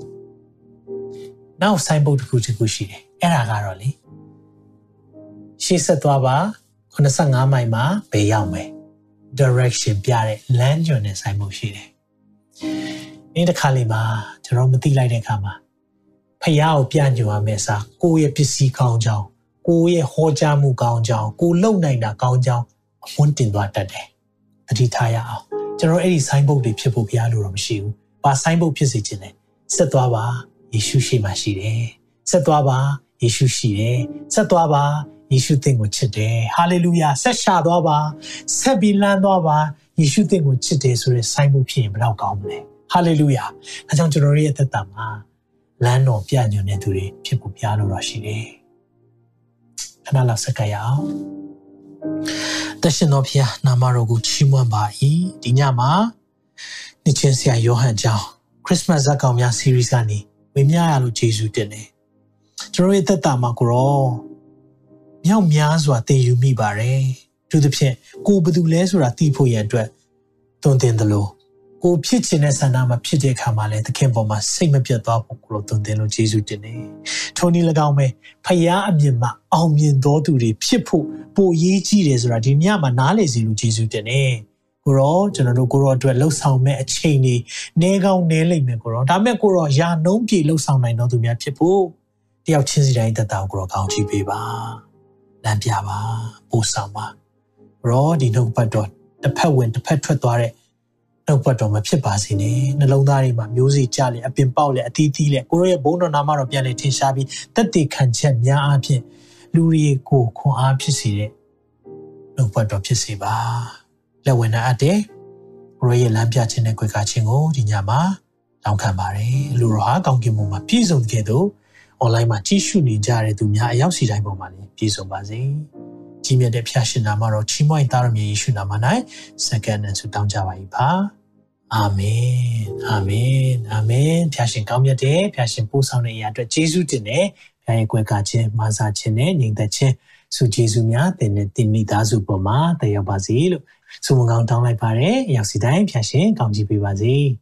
နောက်ဆိုင်းဘုတ်တစ်ခုတစ်ခုရှိတယ်အဲ့ဒါကတော့လေရှေ့ဆက်သွားပါ85မိုင်မှာဘယ်ရောက်မယ် direction ပြတဲ့ land ကျွန်းနဲ့ဆိုင်းဘုတ်ရှိတယ်။ဒီတစ်ခါလေးမှာကျွန်တော်မသိလိုက်တဲ့အခါမှာဖះကိုပြညွှန်ရမယ်စာကိုယ့်ရဲ့ပစ္စည်းကောင်းကြောင်းကိုယ့်ရဲ့ဟောကြားမှုကောင်းကြောင်းကိုလုံနိုင်တာကောင်းကြောင်းအမွန်းတင်သွားတတ်တယ်။တတိထားရအောင်ကျွန်တော်အဲ့ဒီဆိုင်းဘုတ်တွေဖြစ်ဖို့ဘုရားလိုတော့မရှိဘူး။ဘာဆိုင်းဘုတ်ဖြစ်စေခြင်းလဲဆက်သွားပါယေရှုရှိမှရှိတယ်။ဆက်သွားပါယေရှုရှိတယ်။ဆက်သွားပါ ယေရှုသင်ကိုချစ်တယ်ဟာလေလုယာဆက်ရှာသွားပါဆက်ပြီးလမ်းသွားပါယေရှုသင်ကိုချစ်တယ်ဆိုတဲ့ဆိုင်းမှုဖြစ်ရင်ဘယ်တော့ကောင်းမလဲဟာလေလုယာအဲကြောင့်ကျွန်တော်ရဲ့အသက်တာမှာလမ်းတော်ပြညွှန်တဲ့သူတွေဖြစ်ဖို့ပြလို့ရရှိတယ်ခဏလောက်စက္ကရအောင်တရှင်တော်ဖျားနာမတော်ကိုချီးမွမ်းပါ၏ဒီညမှာနှစ်ချင်းဆရာယောဟန်ကျောင်းခရစ်စမတ်ဇက်ကောင်များ series ကနေဝေမျှရလို့ယေရှုတင်တယ်ကျွန်တော်ရဲ့သက်တာမှာကိုရော မြောက်များစွာသင်ယူမိပါတယ်သူသဖြင့်ကိုဘသူလဲဆိုတာသိဖို့ရန်အတွက်သွန်သင်တယ်လို့ကိုဖြစ်ချင်တဲ့ဆန္ဒမှာဖြစ်တဲ့အခါမှာလည်းသခင်ပေါ်မှာစိတ်မပြတ်သွားဖို့ကိုလိုသွန်သင်လို့ယေရှုတင်နေထိုနည်း၎င်းပဲဖယားအမြင်မှာအောင်မြင်တော်သူတွေဖြစ်ဖို့ပိုရေးကြီးတယ်ဆိုတာဒီညမှာနားလေစီလို့ယေရှုတင်နေကိုရောကျွန်တော်တို့ကိုရောအတွက်လှုပ်ဆောင်မဲ့အချိန်တွေနေကောင်းနေလိမ့်မယ်ကိုရောဒါမဲ့ကိုရောယာနှုံးပြေလှုပ်ဆောင်နိုင်တော်သူများဖြစ်ဖို့တယောက်ချင်းစီတိုင်းတက်တာကိုရောကောင်းချီးပေးပါ လမ်းပြပါပို့ဆောင်ပါရောဒီနှုတ်ပတ်တော်တစ်ဖက်ဝင်တစ်ဖက်ထွက်သွားတဲ့နှုတ်ပတ်တော်မဖြစ်ပါစေနဲ့နှလုံးသားတွေမှာမျိုးစေ့ကြလေအပင်ပေါက်လေအသီးသီးလေကိုရောရဲ့ဘုန်းတော်နာမတော်ပြန်လေထင်ရှားပြီးတက်တည်ခံချက်များအဖြစ်လူတွေကိုခွန်အားဖြစ်စေတဲ့နှုတ်ပတ်တော်ဖြစ်စေပါလက်ဝင်နာအပ်တဲ့ကိုရောရဲ့လမ်းပြခြင်းနဲ့ကြွယ်ကခြင်းကိုဒီညမှာတောင်းခံပါတယ်လူတော်ဟာကောင်းကင်ဘုံမှာပြည့်စုံခဲ့သော online မှာကြည့်ရှုနေကြတဲ့သူများအရောက်စီတိုင်းပေါ်မှာလည်းပြည့်စုံပါစေ။ကြီးမြတ်တဲ့ဖျားရှင်နာမတော်ချီးမွမ်းသားရမည်ယေရှုနာမ၌စက္ကန့်နဲ့ဆုတောင်းကြပါ၏ပါ။အာမင်။အာမင်။အာမင်။ဖျားရှင်ကောင်းမြတ်တဲ့ဖျားရှင်ပို့ဆောင်တဲ့အရာအတွက်ယေရှုတင်တဲ့ဖျားရဲ့ကွယ်ကာခြင်းမာစာခြင်းနဲ့ညီသက်ခြင်းဆုကျေးဇူးများတင်တဲ့တင်မိသားစုပေါ်မှာတည်ရောက်ပါစေလို့ဆုမကောင်းတောင်းလိုက်ပါတယ်။ရောက်စီတိုင်းဖျားရှင်ကောင်းချီးပေးပါစေ။